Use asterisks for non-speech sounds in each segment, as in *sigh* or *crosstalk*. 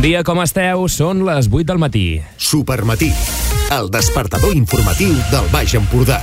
Bon dia, com esteu? Són les 8 del matí. Supermatí, el despertador informatiu del Baix Empordà.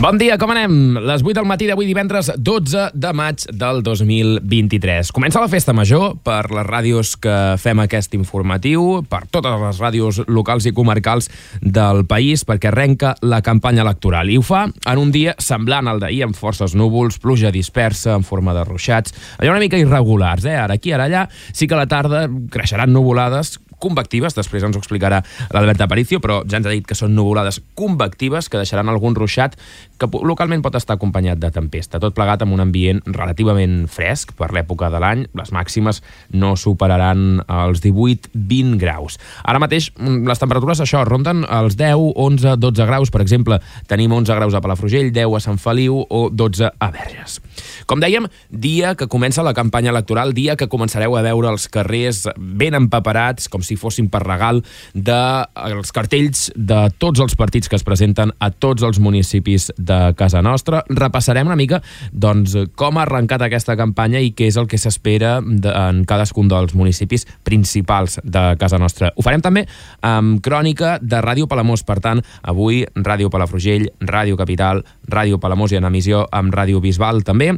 Bon dia, com anem? Les 8 del matí d'avui divendres 12 de maig del 2023. Comença la festa major per les ràdios que fem aquest informatiu, per totes les ràdios locals i comarcals del país, perquè arrenca la campanya electoral. I ho fa en un dia semblant al d'ahir, amb forces núvols, pluja dispersa en forma de ruixats, allò una mica irregulars, eh? Ara aquí, ara allà, sí que a la tarda creixeran nuvolades convectives, després ens ho explicarà l'Albert Aparicio, però ja ens ha dit que són nuvolades convectives que deixaran algun ruixat que localment pot estar acompanyat de tempesta. Tot plegat amb un ambient relativament fresc per l'època de l'any. Les màximes no superaran els 18-20 graus. Ara mateix mm, les temperatures, això, ronden els 10, 11, 12 graus. Per exemple, tenim 11 graus a Palafrugell, 10 a Sant Feliu o 12 a Verges. Com dèiem, dia que comença la campanya electoral, dia que començareu a veure els carrers ben empaperats, com si fossin per regal, dels de, cartells de tots els partits que es presenten a tots els municipis de casa nostra. Repassarem una mica doncs, com ha arrencat aquesta campanya i què és el que s'espera en cadascun dels municipis principals de casa nostra. Ho farem també amb crònica de Ràdio Palamós. Per tant, avui Ràdio Palafrugell, Ràdio Capital, Ràdio Palamós i en emissió amb Ràdio Bisbal també,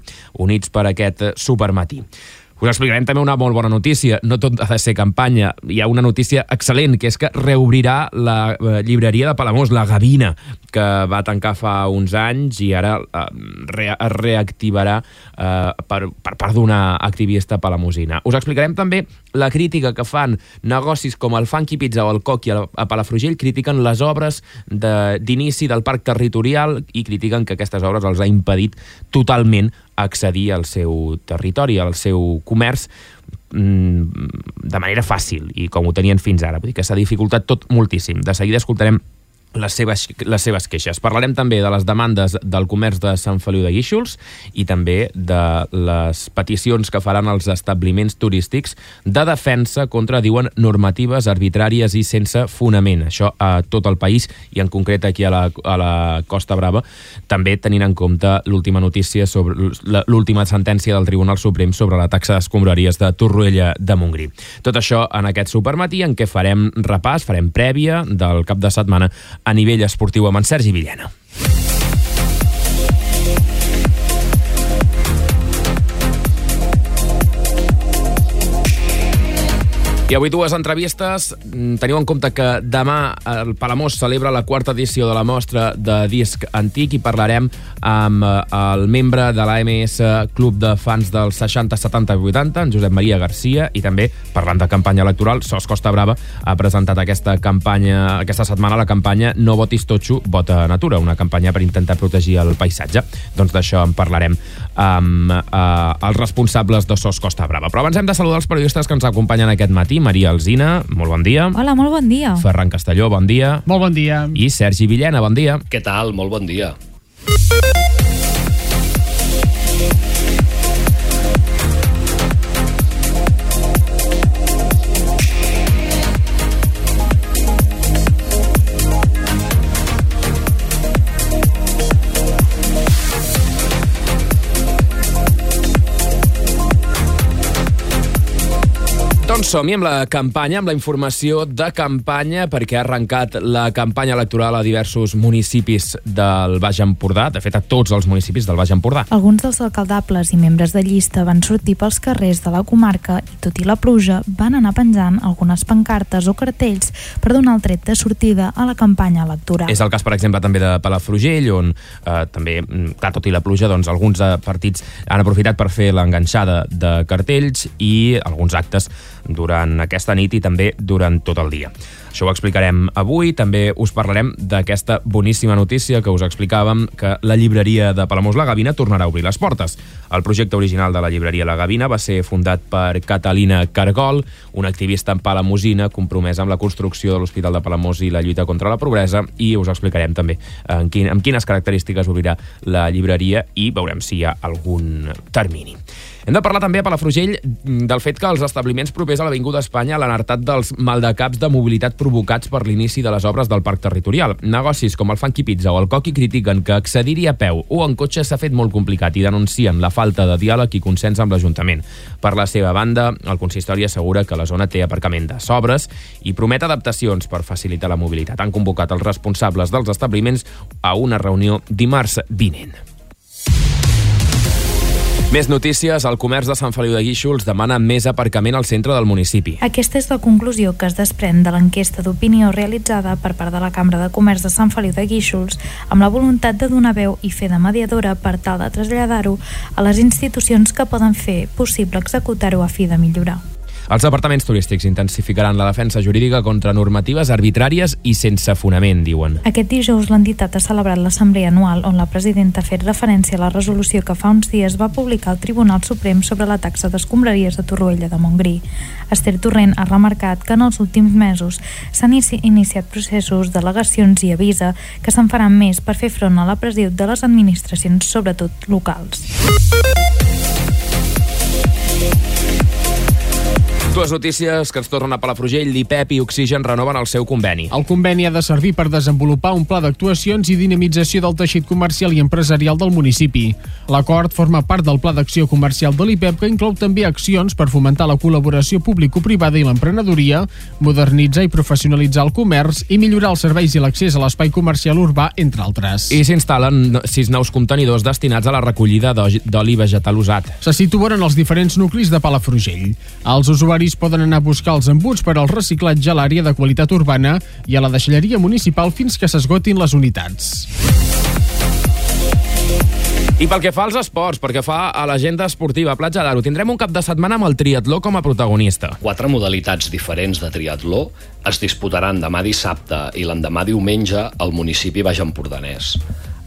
units per aquest supermatí. Us explicarem també una molt bona notícia. No tot ha de ser campanya. Hi ha una notícia excel·lent, que és que reobrirà la eh, llibreria de Palamós, la Gavina, que va tancar fa uns anys i ara eh, es reactivarà eh, per, per part d'una activista palamosina. Us explicarem també la crítica que fan negocis com el Funky Pizza o el Coqui a Palafrugell, critiquen les obres d'inici de, del parc territorial i critiquen que aquestes obres els ha impedit totalment accedir al seu territori, al seu comerç, mm, de manera fàcil i com ho tenien fins ara. Vull dir que s'ha dificultat tot moltíssim. De seguida escoltarem les seves, les seves queixes. Parlarem també de les demandes del comerç de Sant Feliu de Guíxols i també de les peticions que faran els establiments turístics de defensa contra, diuen, normatives arbitràries i sense fonament. Això a tot el país i en concret aquí a la, a la Costa Brava, també tenint en compte l'última notícia sobre l'última sentència del Tribunal Suprem sobre la taxa d'escombraries de Torroella de Montgrí. Tot això en aquest supermatí en què farem repàs, farem prèvia del cap de setmana a nivell esportiu amb en Sergi Villena. I avui dues entrevistes. Mm, teniu en compte que demà el Palamós celebra la quarta edició de la mostra de disc antic i parlarem amb eh, el membre de l'AMS Club de Fans dels 60, 70 i 80, en Josep Maria Garcia, i també, parlant de campanya electoral, Sos Costa Brava ha presentat aquesta campanya, aquesta setmana la campanya No votis totxo, vota natura, una campanya per intentar protegir el paisatge. Doncs d'això en parlarem amb eh, els responsables de Sos Costa Brava. Però abans hem de saludar els periodistes que ens acompanyen aquest matí. Maria Alzina, molt bon dia. Hola, molt bon dia. Ferran Castelló, bon dia. Molt bon dia. I Sergi Villena, bon dia. Què tal? Molt bon dia. Doncs som-hi amb la campanya, amb la informació de campanya, perquè ha arrencat la campanya electoral a diversos municipis del Baix Empordà, de fet a tots els municipis del Baix Empordà. Alguns dels alcaldables i membres de llista van sortir pels carrers de la comarca i, tot i la pluja, van anar penjant algunes pancartes o cartells per donar el tret de sortida a la campanya electoral. És el cas, per exemple, també de Palafrugell, on eh, també, mm, clar, tot i la pluja, doncs alguns eh, partits han aprofitat per fer l'enganxada de cartells i alguns actes durant aquesta nit i també durant tot el dia. Això ho explicarem avui. També us parlarem d'aquesta boníssima notícia que us explicàvem que la llibreria de Palamós La Gavina tornarà a obrir les portes. El projecte original de la llibreria La Gavina va ser fundat per Catalina Cargol, una activista en palamosina compromesa amb la construcció de l'Hospital de Palamós i la lluita contra la pobresa i us explicarem també en quin, amb quines característiques obrirà la llibreria i veurem si hi ha algun termini. Hem de parlar també a Palafrugell del fet que els establiments propers a l'Avinguda Espanya l'han hartat dels maldecaps de mobilitat provocats per l'inici de les obres del parc territorial. Negocis com el Funky Pizza o el Coqui critiquen que accedir-hi a peu o en cotxe s'ha fet molt complicat i denuncien la falta de diàleg i consens amb l'Ajuntament. Per la seva banda, el consistori assegura que la zona té aparcament de sobres i promet adaptacions per facilitar la mobilitat. Han convocat els responsables dels establiments a una reunió dimarts vinent. Més notícies. El comerç de Sant Feliu de Guíxols demana més aparcament al centre del municipi. Aquesta és la conclusió que es desprèn de l'enquesta d'opinió realitzada per part de la Cambra de Comerç de Sant Feliu de Guíxols amb la voluntat de donar veu i fer de mediadora per tal de traslladar-ho a les institucions que poden fer possible executar-ho a fi de millorar. Els departaments turístics intensificaran la defensa jurídica contra normatives arbitràries i sense fonament, diuen. Aquest dijous l'entitat ha celebrat l'assemblea anual on la presidenta ha fet referència a la resolució que fa uns dies va publicar el Tribunal Suprem sobre la taxa d'escombraries de Torroella de Montgrí. Esther Torrent ha remarcat que en els últims mesos s'han iniciat processos, delegacions i avisa que se'n faran més per fer front a la pressió de les administracions, sobretot locals. Dues notícies que ens tornen a Palafrugell. L'IPEP i Oxigen renoven el seu conveni. El conveni ha de servir per desenvolupar un pla d'actuacions i dinamització del teixit comercial i empresarial del municipi. L'acord forma part del Pla d'Acció Comercial de l'IPEP que inclou també accions per fomentar la col·laboració público-privada i l'emprenedoria, modernitzar i professionalitzar el comerç i millorar els serveis i l'accés a l'espai comercial urbà, entre altres. I s'instal·len sis nous contenidors destinats a la recollida d'oli vegetal usat. Se situen en els diferents nuclis de Palafrugell. Els usuaris usuaris poden anar a buscar els embuts per al reciclatge a l'àrea de qualitat urbana i a la deixalleria municipal fins que s'esgotin les unitats. I pel que fa als esports, perquè fa a l'agenda esportiva Platja d'Aro, tindrem un cap de setmana amb el triatló com a protagonista. Quatre modalitats diferents de triatló es disputaran demà dissabte i l'endemà diumenge al municipi Baix Empordanès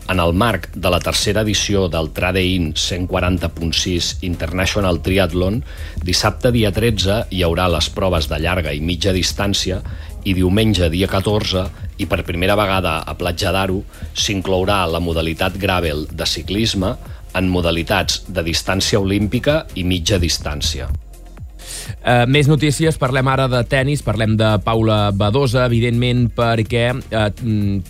en el marc de la tercera edició del Tradein 140.6 International Triathlon, dissabte dia 13 hi haurà les proves de llarga i mitja distància i diumenge dia 14 i per primera vegada a Platja d'Aro s'inclourà la modalitat gravel de ciclisme en modalitats de distància olímpica i mitja distància. Uh, més notícies, parlem ara de tennis, parlem de Paula Badosa, evidentment, perquè uh,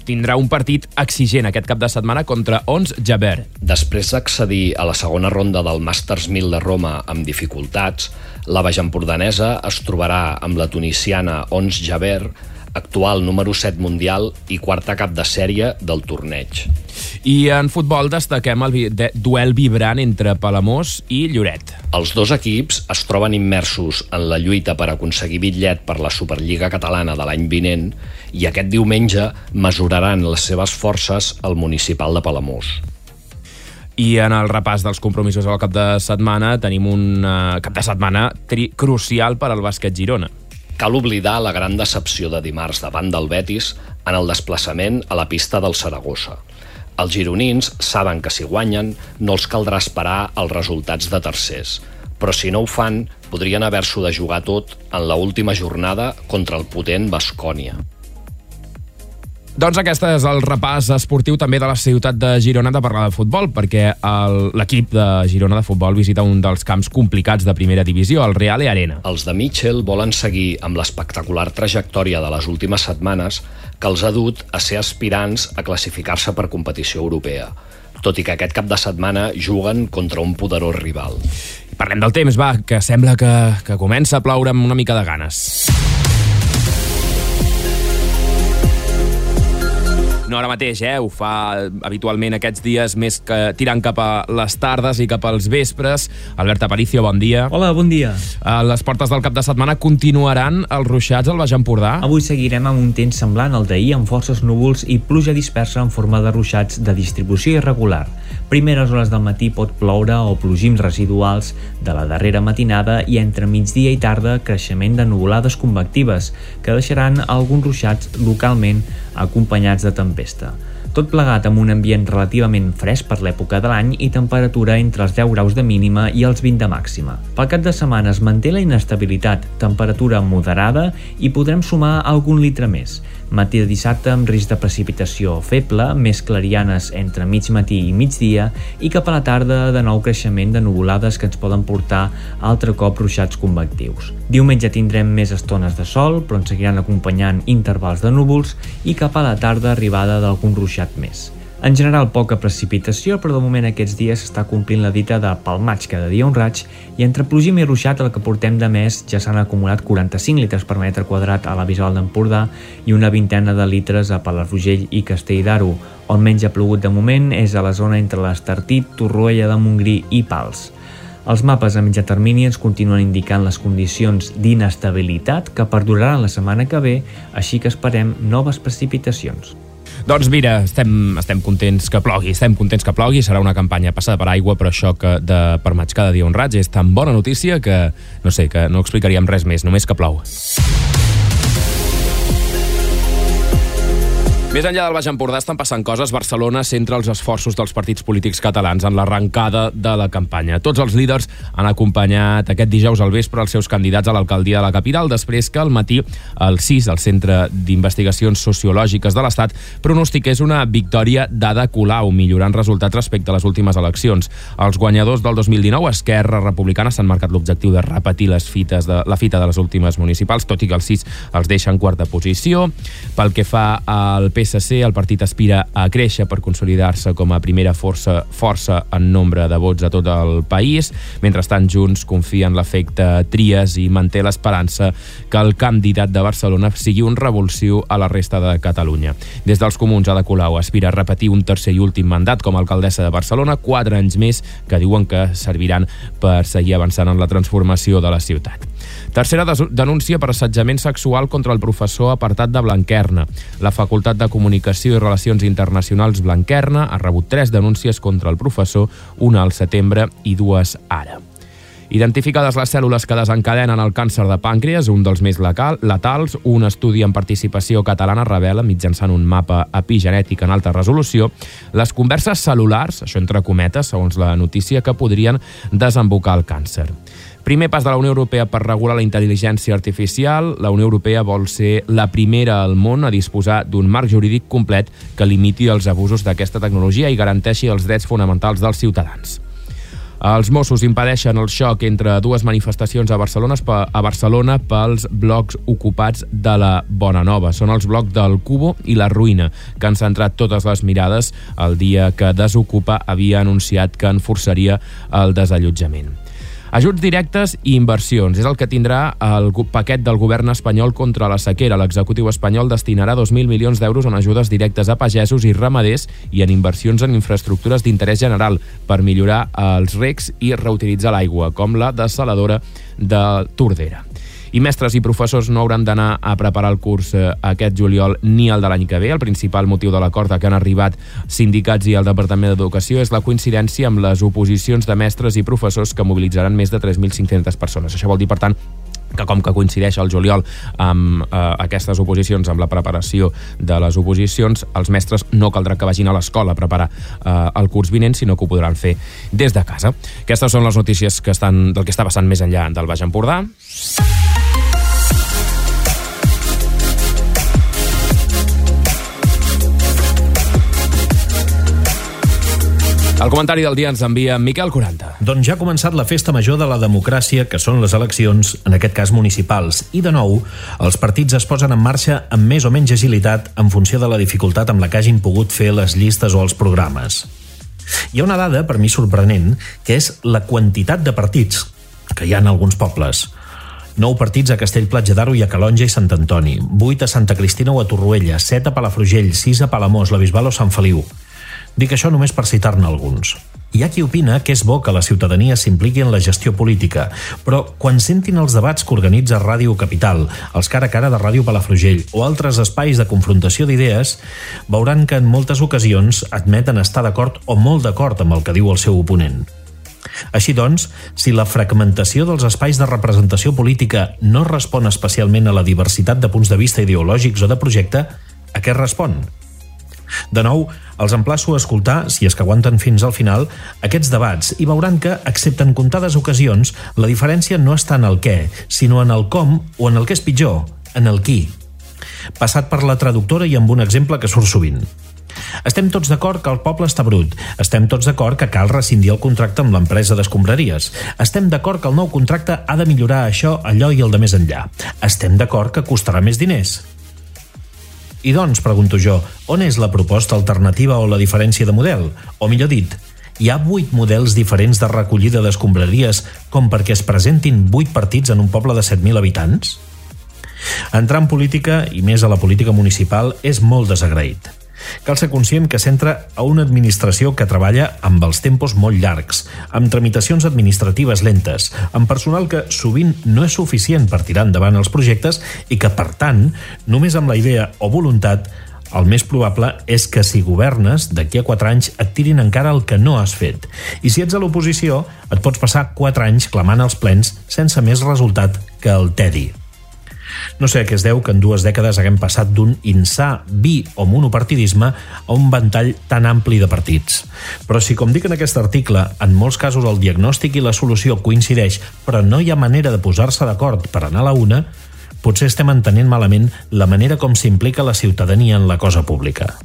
tindrà un partit exigent aquest cap de setmana contra Ons Jaber. Després d'accedir a la segona ronda del Masters 1000 de Roma amb dificultats, la baixampordanesa es trobarà amb la tunisiana Ons Jaber, actual número 7 mundial i quarta cap de sèrie del torneig. I en futbol destaquem el de duel vibrant entre Palamós i Lloret. Els dos equips es troben immersos en la lluita per aconseguir bitllet per la Superliga Catalana de l'any vinent i aquest diumenge mesuraran les seves forces al municipal de Palamós. I en el repàs dels compromisos al cap de setmana tenim un uh, cap de setmana crucial per al bàsquet Girona. Cal oblidar la gran decepció de dimarts davant del Betis en el desplaçament a la pista del Saragossa. Els gironins saben que si guanyen no els caldrà esperar els resultats de tercers, però si no ho fan, podrien haver-s'ho de jugar tot en la última jornada contra el potent Bascònia. Doncs aquest és el repàs esportiu també de la ciutat de Girona de parlar de futbol, perquè l'equip de Girona de futbol visita un dels camps complicats de primera divisió, el Real e Arena. Els de Mitchell volen seguir amb l'espectacular trajectòria de les últimes setmanes que els ha dut a ser aspirants a classificar-se per competició europea tot i que aquest cap de setmana juguen contra un poderós rival. Parlem del temps, va, que sembla que, que comença a ploure amb una mica de ganes. No ara mateix, eh? Ho fa habitualment aquests dies més que tirant cap a les tardes i cap als vespres. Albert Aparicio, bon dia. Hola, bon dia. A les portes del cap de setmana continuaran els ruixats al Baix Empordà? Avui seguirem amb un temps semblant al d'ahir amb forces núvols i pluja dispersa en forma de ruixats de distribució irregular. Primeres hores del matí pot ploure o plogims residuals de la darrera matinada i entre migdia i tarda creixement de nuvolades convectives que deixaran alguns ruixats localment acompanyats de tempesta. Tot plegat amb un ambient relativament fresc per l'època de l'any i temperatura entre els 10 graus de mínima i els 20 de màxima. Pel cap de setmana es manté la inestabilitat, temperatura moderada i podrem sumar algun litre més. Matí de dissabte amb risc de precipitació feble, més clarianes entre mig matí i migdia i cap a la tarda de nou creixement de nuvolades que ens poden portar altre cop ruixats convectius. Diumenge tindrem més estones de sol, però ens seguiran acompanyant intervals de núvols i cap a la tarda arribada d'algun ruixat més. En general, poca precipitació, però de moment aquests dies s'està complint la dita de pel maig cada dia un raig i entre plogim i ruixat el que portem de mes ja s'han acumulat 45 litres per metre quadrat a la Bisbal d'Empordà i una vintena de litres a Palafrugell i Castell d'Aro. On menys ha plogut de moment és a la zona entre l'Estartit, Torroella de Montgrí i Pals. Els mapes a mitjà termini ens continuen indicant les condicions d'inestabilitat que perduraran la setmana que ve, així que esperem noves precipitacions. Doncs mira, estem, estem contents que plogui, estem contents que plogui, serà una campanya passada per aigua, però això que de per maig cada dia un raig és tan bona notícia que, no sé, que no explicaríem res més, només que plou. Més enllà del Baix Empordà estan passant coses. Barcelona centra els esforços dels partits polítics catalans en l'arrencada de la campanya. Tots els líders han acompanyat aquest dijous al vespre els seus candidats a l'alcaldia de la capital, després que al matí el CIS, el Centre d'Investigacions Sociològiques de l'Estat, pronostiqués una victòria d'Ada Colau, millorant resultats respecte a les últimes eleccions. Els guanyadors del 2019, Esquerra Republicana, s'han marcat l'objectiu de repetir les fites de, la fita de les últimes municipals, tot i que el CIS els deixa en quarta posició. Pel que fa al PSC, PSC, el partit aspira a créixer per consolidar-se com a primera força, força en nombre de vots a tot el país. Mentrestant, Junts confia en l'efecte Trias i manté l'esperança que el candidat de Barcelona sigui un revulsiu a la resta de Catalunya. Des dels comuns, Ada Colau aspira a repetir un tercer i últim mandat com a alcaldessa de Barcelona, quatre anys més que diuen que serviran per seguir avançant en la transformació de la ciutat. Tercera denúncia per assetjament sexual contra el professor apartat de Blanquerna. La Facultat de Comunicació i Relacions Internacionals Blanquerna ha rebut tres denúncies contra el professor, una al setembre i dues ara. Identificades les cèl·lules que desencadenen el càncer de pàncreas, un dels més letals, un estudi en participació catalana revela, mitjançant un mapa epigenètic en alta resolució, les converses cel·lulars, això entre cometes, segons la notícia, que podrien desembocar el càncer. Primer pas de la Unió Europea per regular la intel·ligència artificial. La Unió Europea vol ser la primera al món a disposar d'un marc jurídic complet que limiti els abusos d'aquesta tecnologia i garanteixi els drets fonamentals dels ciutadans. Els Mossos impedeixen el xoc entre dues manifestacions a Barcelona, a Barcelona pels blocs ocupats de la Bona Nova. Són els blocs del Cubo i la Ruïna, que han centrat totes les mirades el dia que Desocupa havia anunciat que enforçaria el desallotjament. Ajuts directes i inversions. És el que tindrà el paquet del govern espanyol contra la sequera. L'executiu espanyol destinarà 2.000 milions d'euros en ajudes directes a pagesos i ramaders i en inversions en infraestructures d'interès general per millorar els recs i reutilitzar l'aigua, com la desaladora de Tordera i mestres i professors no hauran d'anar a preparar el curs eh, aquest juliol ni el de l'any que ve. El principal motiu de l'acord a què han arribat sindicats i el Departament d'Educació és la coincidència amb les oposicions de mestres i professors que mobilitzaran més de 3.500 persones. Això vol dir, per tant, que com que coincideix el juliol amb eh, aquestes oposicions, amb la preparació de les oposicions, els mestres no caldrà que vagin a l'escola a preparar eh, el curs vinent, sinó que ho podran fer des de casa. Aquestes són les notícies que estan, del que està passant més enllà del Baix Empordà. El comentari del dia ens envia Miquel 40. Doncs ja ha començat la festa major de la democràcia, que són les eleccions, en aquest cas municipals. I de nou, els partits es posen en marxa amb més o menys agilitat en funció de la dificultat amb la que hagin pogut fer les llistes o els programes. Hi ha una dada, per mi sorprenent, que és la quantitat de partits que hi ha en alguns pobles. 9 partits a Castellplatja d'Aro i a Calonja i Sant Antoni, 8 a Santa Cristina o a Torroella, 7 a Palafrugell, 6 a Palamós, la Bisbal o Sant Feliu. Dic això només per citar-ne alguns. Hi ha qui opina que és bo que la ciutadania s'impliqui en la gestió política, però quan sentin els debats que organitza Ràdio Capital, els cara a cara de Ràdio Palafrugell o altres espais de confrontació d'idees, veuran que en moltes ocasions admeten estar d'acord o molt d'acord amb el que diu el seu oponent. Així doncs, si la fragmentació dels espais de representació política no respon especialment a la diversitat de punts de vista ideològics o de projecte, a què respon? De nou, els emplaço a escoltar, si és que aguanten fins al final, aquests debats i veuran que, excepte en comptades ocasions, la diferència no està en el què, sinó en el com o en el que és pitjor, en el qui. passat per la traductora i amb un exemple que surt sovint. Estem tots d'acord que el poble està brut. Estem tots d'acord que cal rescindir el contracte amb l'empresa d'escombraries. Estem d'acord que el nou contracte ha de millorar això, allò i el de més enllà. Estem d'acord que costarà més diners. I doncs, pregunto jo, on és la proposta alternativa o la diferència de model? O millor dit, hi ha vuit models diferents de recollida d'escombraries com perquè es presentin vuit partits en un poble de 7.000 habitants? Entrar en política, i més a la política municipal, és molt desagraït. Cal ser conscient que s'entra a una administració que treballa amb els tempos molt llargs, amb tramitacions administratives lentes, amb personal que sovint no és suficient per tirar endavant els projectes i que, per tant, només amb la idea o voluntat el més probable és que si governes, d'aquí a 4 anys et tirin encara el que no has fet. I si ets a l'oposició, et pots passar 4 anys clamant als plens sense més resultat que el tedi. No sé a què es deu que en dues dècades haguem passat d'un insà bi o monopartidisme a un ventall tan ampli de partits. Però si, com dic en aquest article, en molts casos el diagnòstic i la solució coincideix, però no hi ha manera de posar-se d'acord per anar a la una, potser estem entenent malament la manera com s'implica la ciutadania en la cosa pública.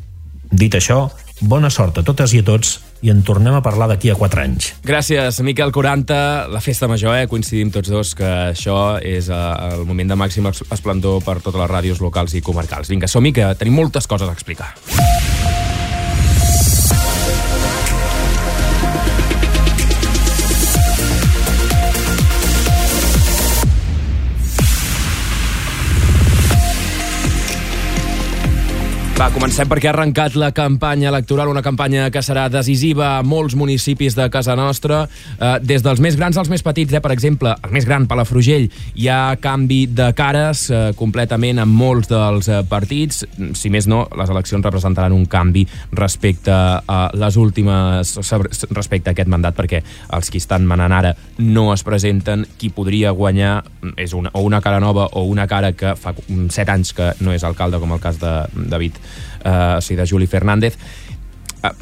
Dit això, bona sort a totes i a tots i en tornem a parlar d'aquí a 4 anys. Gràcies, Miquel 40. La festa major, eh? coincidim tots dos que això és eh, el moment de màxim esplendor per totes les ràdios locals i comarcals. Vinga, som-hi, que tenim moltes coses a explicar. Va, comencem perquè ha arrencat la campanya electoral, una campanya que serà decisiva a molts municipis de casa nostra, eh, des dels més grans als més petits. Eh? Per exemple, el més gran, Palafrugell, hi ha canvi de cares eh, completament en molts dels eh, partits. Si més no, les eleccions representaran un canvi respecte a les últimes, respecte a aquest mandat, perquè els que estan manant ara no es presenten. Qui podria guanyar és una, o una cara nova o una cara que fa set anys que no és alcalde, com el cas de David eh, sigui, de Juli Fernández Eh,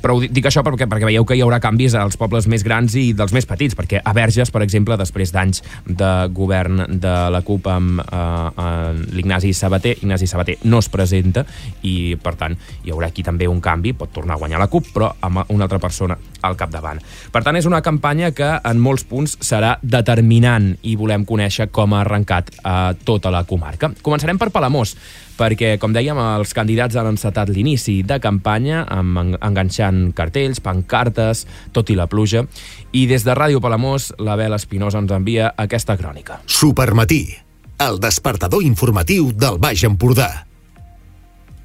però dic això perquè, perquè veieu que hi haurà canvis als pobles més grans i dels més petits, perquè a Verges, per exemple, després d'anys de govern de la CUP amb eh, l'Ignasi Sabater, Ignasi Sabater no es presenta i, per tant, hi haurà aquí també un canvi, pot tornar a guanyar la CUP, però amb una altra persona al capdavant. Per tant, és una campanya que en molts punts serà determinant i volem conèixer com ha arrencat a eh, tota la comarca. Començarem per Palamós, perquè, com dèiem, els candidats han encetat l'inici de campanya amb enganxant cartells, pancartes, tot i la pluja. I des de Ràdio Palamós, la Bela Espinosa ens envia aquesta crònica. Supermatí, el despertador informatiu del Baix Empordà.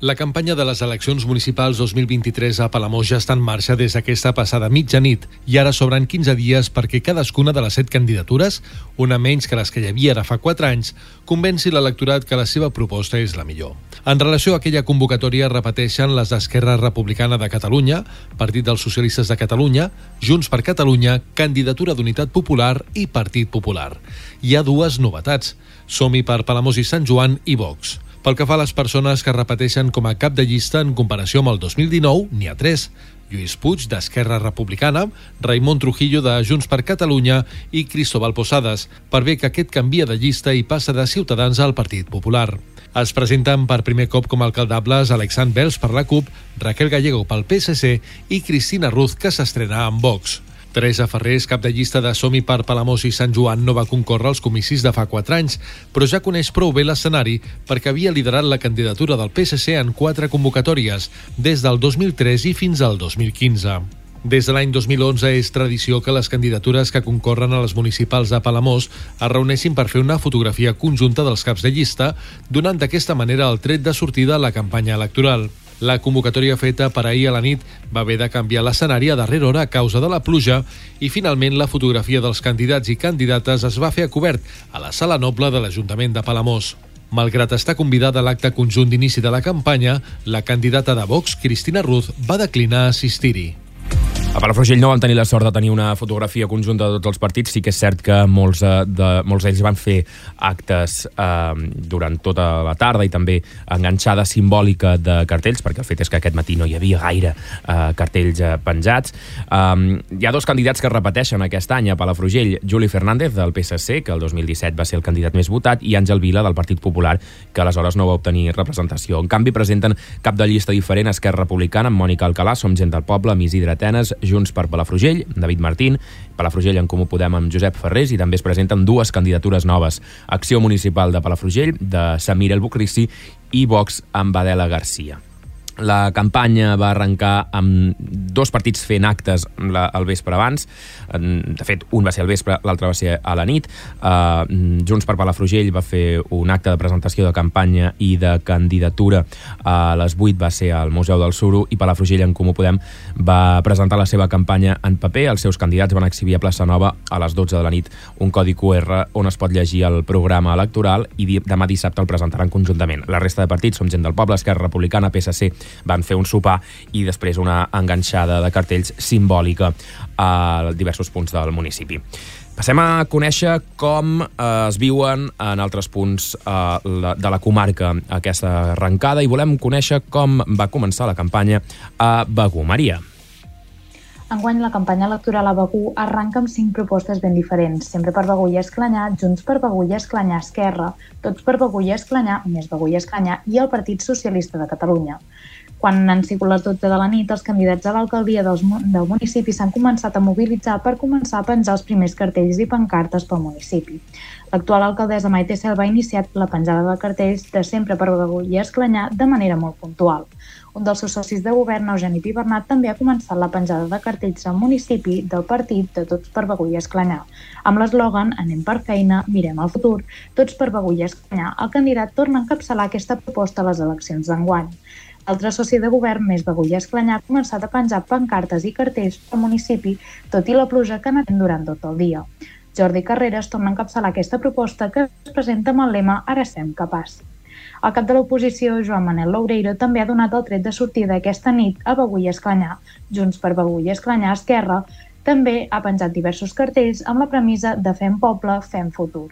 La campanya de les eleccions municipals 2023 a Palamós ja està en marxa des d'aquesta passada mitjanit i ara sobren 15 dies perquè cadascuna de les set candidatures, una menys que les que hi havia ara fa 4 anys, convenci l'electorat que la seva proposta és la millor. En relació a aquella convocatòria repeteixen les d'Esquerra Republicana de Catalunya, Partit dels Socialistes de Catalunya, Junts per Catalunya, Candidatura d'Unitat Popular i Partit Popular. Hi ha dues novetats. Som-hi per Palamós i Sant Joan i Vox. Pel que fa a les persones que repeteixen com a cap de llista en comparació amb el 2019, n'hi ha tres. Lluís Puig, d'Esquerra Republicana, Raimon Trujillo, de Junts per Catalunya i Cristóbal Posades, per bé que aquest canvia de llista i passa de Ciutadans al Partit Popular. Es presenten per primer cop com a alcaldables Alexandre Bels per la CUP, Raquel Gallego pel PSC i Cristina Ruz, que s'estrena amb Vox. Teresa Ferrés, cap de llista de Somi per Palamós i Sant Joan, no va concórrer als comicis de fa 4 anys, però ja coneix prou bé l'escenari perquè havia liderat la candidatura del PSC en quatre convocatòries, des del 2003 i fins al 2015. Des de l'any 2011 és tradició que les candidatures que concorren a les municipals de Palamós es reuneixin per fer una fotografia conjunta dels caps de llista, donant d'aquesta manera el tret de sortida a la campanya electoral. La convocatòria feta per ahir a la nit va haver de canviar l'escenari a darrera hora a causa de la pluja i finalment la fotografia dels candidats i candidates es va fer a cobert a la sala noble de l'Ajuntament de Palamós. Malgrat estar convidada a l'acte conjunt d'inici de la campanya, la candidata de Vox, Cristina Ruz, va declinar assistir-hi. A Palafrugell no vam tenir la sort de tenir una fotografia conjunta de tots els partits. Sí que és cert que molts, eh, de, molts d'ells van fer actes eh, durant tota la tarda i també enganxada simbòlica de cartells, perquè el fet és que aquest matí no hi havia gaire eh, cartells eh, penjats. Um, hi ha dos candidats que repeteixen aquest any a Palafrugell. Juli Fernández, del PSC, que el 2017 va ser el candidat més votat, i Àngel Vila, del Partit Popular, que aleshores no va obtenir representació. En canvi, presenten cap de llista diferent Esquerra Republicana, amb Mònica Alcalà, Som Gent del Poble, amb Isidre Atenes, Junts per Palafrugell, David Martín, Palafrugell en Comú Podem amb Josep Ferrés i també es presenten dues candidatures noves. Acció Municipal de Palafrugell, de Samir El Bucrisi i Vox amb Adela Garcia. La campanya va arrencar amb dos partits fent actes la, el vespre abans. De fet, un va ser al vespre, l'altre va ser a la nit. Uh, Junts per Palafrugell va fer un acte de presentació de campanya i de candidatura a les 8 va ser al Museu del Suro i Palafrugell en Comú Podem va presentar la seva campanya en paper. Els seus candidats van exhibir a Plaça Nova a les 12 de la nit un codi QR on es pot llegir el programa electoral i demà dissabte el presentaran conjuntament. La resta de partits som gent del poble, Esquerra Republicana, PSC, van fer un sopar i després una enganxada de cartells simbòlica a diversos punts del municipi. Passem a conèixer com eh, es viuen en altres punts eh, de la comarca aquesta arrencada i volem conèixer com va començar la campanya a Begú. Maria. Enguany la campanya electoral a Begú arranca amb cinc propostes ben diferents, sempre per Begú i Esclanyà, Junts per Begú i Esclanyà Esquerra, Tots per Begú i Esclanyà, més Begú i Esclanyà i el Partit Socialista de Catalunya. Quan han sigut les 12 de la nit, els candidats a l'alcaldia del, municipi s'han començat a mobilitzar per començar a penjar els primers cartells i pancartes pel municipi. L'actual alcaldessa Maite Selva ha iniciat la penjada de cartells de sempre per Begur i Esclanyà de manera molt puntual. Un dels seus socis de govern, Eugeni Pibernat, també ha començat la penjada de cartells al municipi del partit de Tots per Begur i Esclanyà. Amb l'eslògan Anem per feina, mirem el futur, Tots per Begur i Esclanyà, el candidat torna a encapçalar aquesta proposta a les eleccions d'enguany. L'altre soci de govern, més Begull Esclanyà, ha començat a penjar pancartes i cartells al municipi, tot i la pluja que ha durant tot el dia. Jordi Carreras torna a encapçalar aquesta proposta que es presenta amb el lema Ara sem capaç. El cap de l'oposició, Joan Manel Loureiro, també ha donat el tret de sortida aquesta nit a Begull Esclanyà. Junts per Begull Esclanyà Esquerra també ha penjat diversos cartells amb la premissa de Fem poble, fem futur.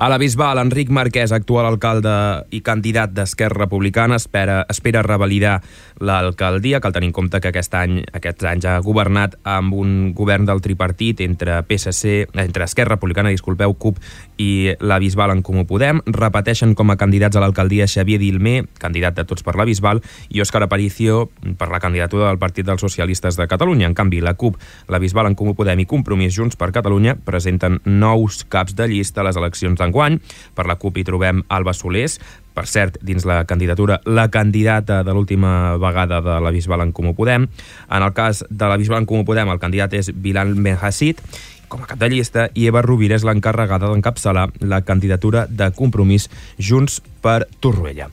A la Bisbal, Enric Marquès, actual alcalde i candidat d'Esquerra Republicana, espera, espera revalidar l'alcaldia. Cal tenir en compte que aquest any, aquests anys ha governat amb un govern del tripartit entre PSC, entre Esquerra Republicana, disculpeu, CUP i la Bisbal en Comú Podem. Repeteixen com a candidats a l'alcaldia Xavier Dilmé, candidat de Tots per la Bisbal, i Òscar Aparicio per la candidatura del Partit dels Socialistes de Catalunya. En canvi, la CUP, la Bisbal en Comú Podem i Compromís Junts per Catalunya presenten nous caps de llista a les eleccions d'en d'enguany. Per la CUP hi trobem Alba Solés, per cert, dins la candidatura, la candidata de l'última vegada de la Bisbal en Comú Podem. En el cas de la Bisbal en Comú Podem, el candidat és Bilal Benhassid, com a cap de llista, i Eva Rovira és l'encarregada d'encapçalar la candidatura de compromís Junts per Torroella.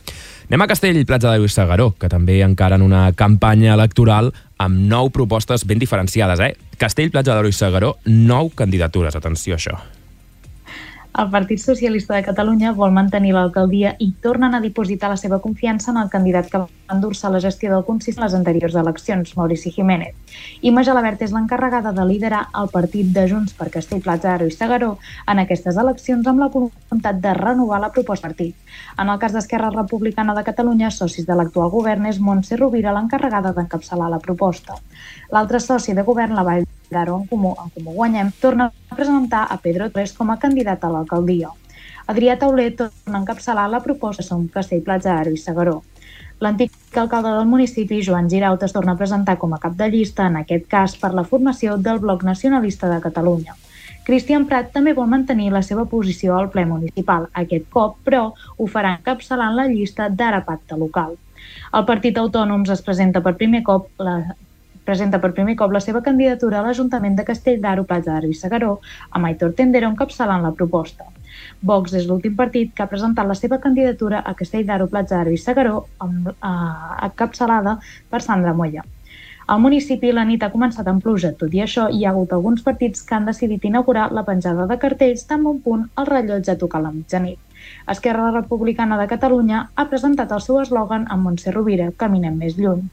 Anem a Castell, Platja de Lluís Segaró, que també encara en una campanya electoral amb nou propostes ben diferenciades. Eh? Castell, Platja de Lluís Segaró, nou candidatures. Atenció a això. El Partit Socialista de Catalunya vol mantenir l'alcaldia i tornen a dipositar la seva confiança en el candidat que va endur-se la gestió del consistori en les anteriors eleccions, Maurici Jiménez. Imma Gelabert és l'encarregada de liderar el partit de Junts per Castellplatja, Aro i Segaró en aquestes eleccions amb la voluntat de renovar la proposta partit. En el cas d'Esquerra Republicana de Catalunya, socis de l'actual govern, és Montse Rovira l'encarregada d'encapçalar la proposta. L'altre soci de govern, la Vall d'Aro en Comú, en Comú Guanyem, torna a presentar a Pedro Torres com a candidat a l'alcaldia. Adrià Tauler torna a encapçalar la proposta Som Castell Platja Aro i Segaró. L'antic alcalde del municipi, Joan Giraut, es torna a presentar com a cap de llista, en aquest cas per la formació del Bloc Nacionalista de Catalunya. Cristian Prat també vol mantenir la seva posició al ple municipal. Aquest cop, però, ho farà encapçalant la llista d'Ara Pacte Local. El Partit Autònoms es presenta per primer cop la, presenta per primer cop la seva candidatura a l'Ajuntament de Castell d'Aro, Platja d'Aro i Segaró, amb Aitor Tendero encapçalant la proposta. Vox és l'últim partit que ha presentat la seva candidatura a Castell d'Aro, Platja d'Aro i Segaró, amb, eh, encapçalada per Sandra Moya. Al municipi la nit ha començat amb pluja, tot i això hi ha hagut alguns partits que han decidit inaugurar la penjada de cartells tan bon punt el rellotge a tocar la mitjanit. Esquerra Republicana de Catalunya ha presentat el seu eslògan amb Montse Rovira, Caminem més lluny.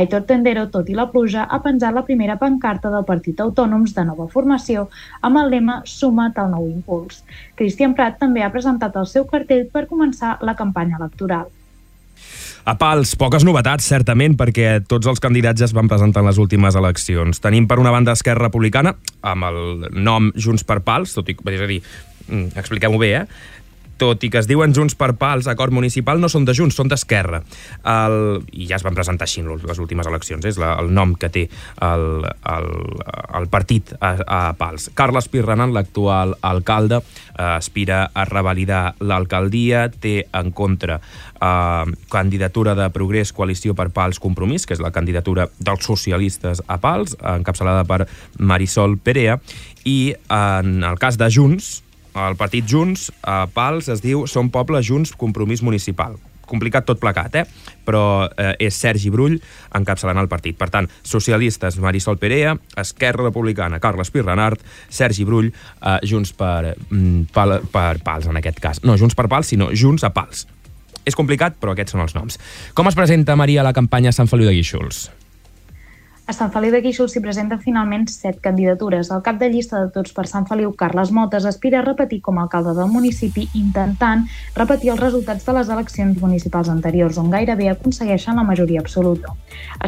Aitor Tendero, tot i la pluja, ha penjat la primera pancarta del Partit Autònoms de nova formació amb el lema Suma't al nou impuls. Cristian Prat també ha presentat el seu cartell per començar la campanya electoral. A pals, poques novetats, certament, perquè tots els candidats ja es van presentar en les últimes eleccions. Tenim, per una banda, Esquerra Republicana, amb el nom Junts per Pals, tot i, és a dir, mm, expliquem-ho bé, eh? Tot i que es diuen Junts per Pals, acord municipal, no són de Junts, són d'Esquerra. I ja es van presentar així les últimes eleccions, és la, el nom que té el, el, el partit a, a Pals. Carles Pirranan, l'actual alcalde, eh, aspira a revalidar l'alcaldia, té en contra eh, candidatura de Progrés, Coalició per Pals, Compromís, que és la candidatura dels socialistes a Pals, encapçalada per Marisol Perea, i en el cas de Junts, el partit Junts, a Pals, es diu Som Poble Junts Compromís Municipal complicat tot plecat, eh? però eh, és Sergi Brull encapçalant el partit. Per tant, socialistes Marisol Perea, Esquerra Republicana Carles Pirrenart, Sergi Brull, eh, Junts per, mm, per, per Pals, en aquest cas. No Junts per Pals, sinó Junts a Pals. És complicat, però aquests són els noms. Com es presenta, Maria, la campanya Sant Feliu de Guíxols? A Sant Feliu de Guíxols s'hi presenten finalment set candidatures. El cap de llista de Tots per Sant Feliu, Carles Motes, aspira a repetir com a alcalde del municipi, intentant repetir els resultats de les eleccions municipals anteriors, on gairebé aconsegueixen la majoria absoluta.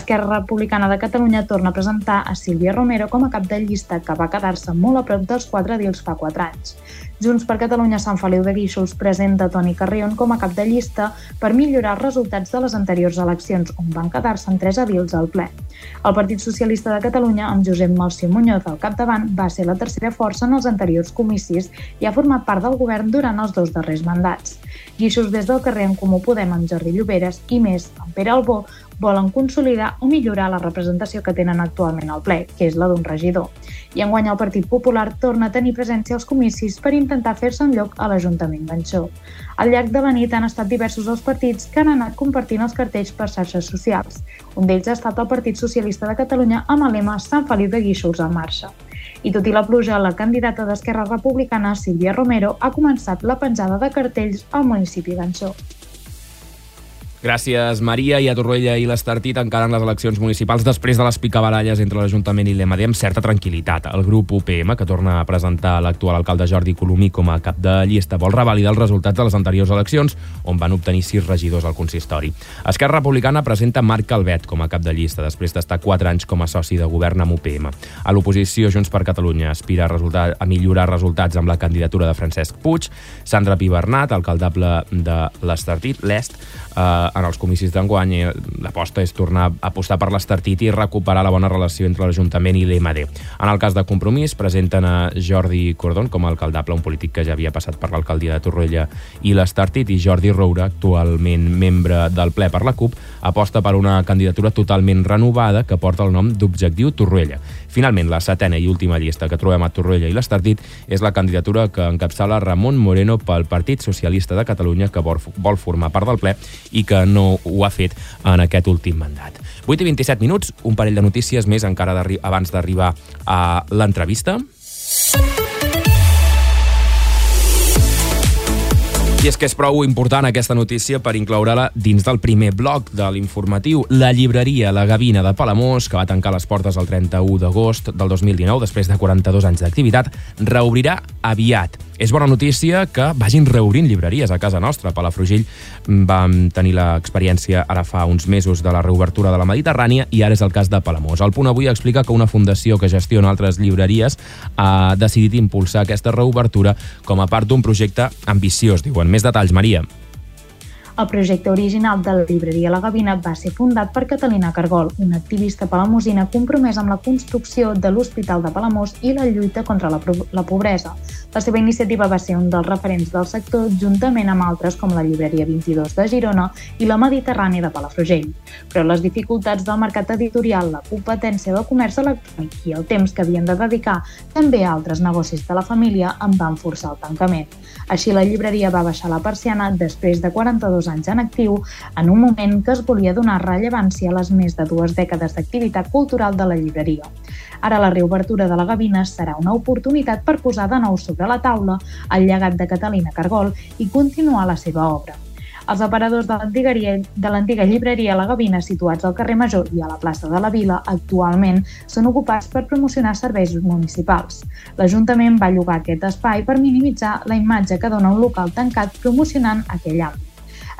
Esquerra Republicana de Catalunya torna a presentar a Sílvia Romero com a cap de llista, que va quedar-se molt a prop dels quatre dils fa quatre anys. Junts per Catalunya Sant Feliu de Guíxols presenta Toni Carrion com a cap de llista per millorar els resultats de les anteriors eleccions, on van quedar-se en tres edils al ple. El Partit Socialista de Catalunya, amb Josep Malció Muñoz al capdavant, va ser la tercera força en els anteriors comicis i ha format part del govern durant els dos darrers mandats. Guíxols des del carrer en Comú Podem amb Jordi Lloberes i més, amb Pere Albó, volen consolidar o millorar la representació que tenen actualment al ple, que és la d'un regidor. I enguany el Partit Popular torna a tenir presència als comicis per intentar fer-se un lloc a l'Ajuntament d'Anxó. Al llarg de la nit han estat diversos els partits que han anat compartint els cartells per xarxes socials. Un d'ells ha estat el Partit Socialista de Catalunya amb el lema Sant Feliu de Guíxols en marxa. I tot i la pluja, la candidata d'Esquerra Republicana, Sílvia Romero, ha començat la penjada de cartells al municipi d'Anxó. Gràcies, Maria. I a Torroella i l'Estartit encaren les eleccions municipals després de les picabaralles entre l'Ajuntament i l'EMD amb certa tranquil·litat. El grup UPM, que torna a presentar l'actual alcalde Jordi Colomí com a cap de llista, vol revalidar els resultats de les anteriors eleccions, on van obtenir sis regidors al consistori. Esquerra Republicana presenta Marc Calvet com a cap de llista, després d'estar quatre anys com a soci de govern amb UPM. A l'oposició, Junts per Catalunya aspira a, resultar, a millorar resultats amb la candidatura de Francesc Puig, Sandra Pibernat, alcaldable de l'Estartit, l'Est, eh, en els comicis d'enguany eh, l'aposta és tornar a apostar per l'Estartit i recuperar la bona relació entre l'Ajuntament i l'EMD. En el cas de Compromís, presenten a Jordi Cordon com a alcaldable, un polític que ja havia passat per l'alcaldia de Torroella i l'Estartit, i Jordi Roura, actualment membre del ple per la CUP, aposta per una candidatura totalment renovada que porta el nom d'Objectiu Torroella. Finalment, la setena i última llista que trobem a Torroella i l'Estartit és la candidatura que encapçala Ramon Moreno pel Partit Socialista de Catalunya que vol formar part del ple i que no ho ha fet en aquest últim mandat. 8 i 27 minuts, un parell de notícies més encara abans d'arribar a l'entrevista. I és que és prou important aquesta notícia per incloure-la dins del primer bloc de l'informatiu. La llibreria La Gavina de Palamós, que va tancar les portes el 31 d'agost del 2019, després de 42 anys d'activitat, reobrirà aviat. És bona notícia que vagin reobrint llibreries a casa nostra. Palafrugell vam tenir l'experiència ara fa uns mesos de la reobertura de la Mediterrània i ara és el cas de Palamós. El punt avui explica que una fundació que gestiona altres llibreries ha decidit impulsar aquesta reobertura com a part d'un projecte ambiciós, diuen més detalls, Maria. El projecte original de la llibreria La Gavina va ser fundat per Catalina Cargol, una activista palamosina compromesa amb la construcció de l'Hospital de Palamós i la lluita contra la, la pobresa. La seva iniciativa va ser un dels referents del sector, juntament amb altres com la llibreria 22 de Girona i la Mediterrània de Palafrugell. Però les dificultats del mercat editorial, la competència del comerç electrònic i el temps que havien de dedicar també a altres negocis de la família en van forçar el tancament. Així, la llibreria va baixar la persiana després de 42 anys en actiu en un moment que es volia donar rellevància a les més de dues dècades d'activitat cultural de la llibreria. Ara la reobertura de la Gavina serà una oportunitat per posar de nou sobre la taula el llegat de Catalina Cargol i continuar la seva obra. Els operadors de l'antiga llibreria La Gavina, situats al carrer Major i a la plaça de la Vila, actualment són ocupats per promocionar serveis municipals. L'Ajuntament va llogar aquest espai per minimitzar la imatge que dona un local tancat promocionant aquell àmbit.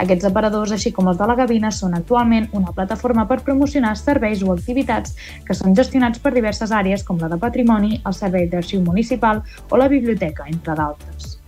Aquests aparadors, així com els de la Gavina, són actualment una plataforma per promocionar serveis o activitats que són gestionats per diverses àrees com la de patrimoni, el servei d'arxiu municipal o la biblioteca, entre d'altres.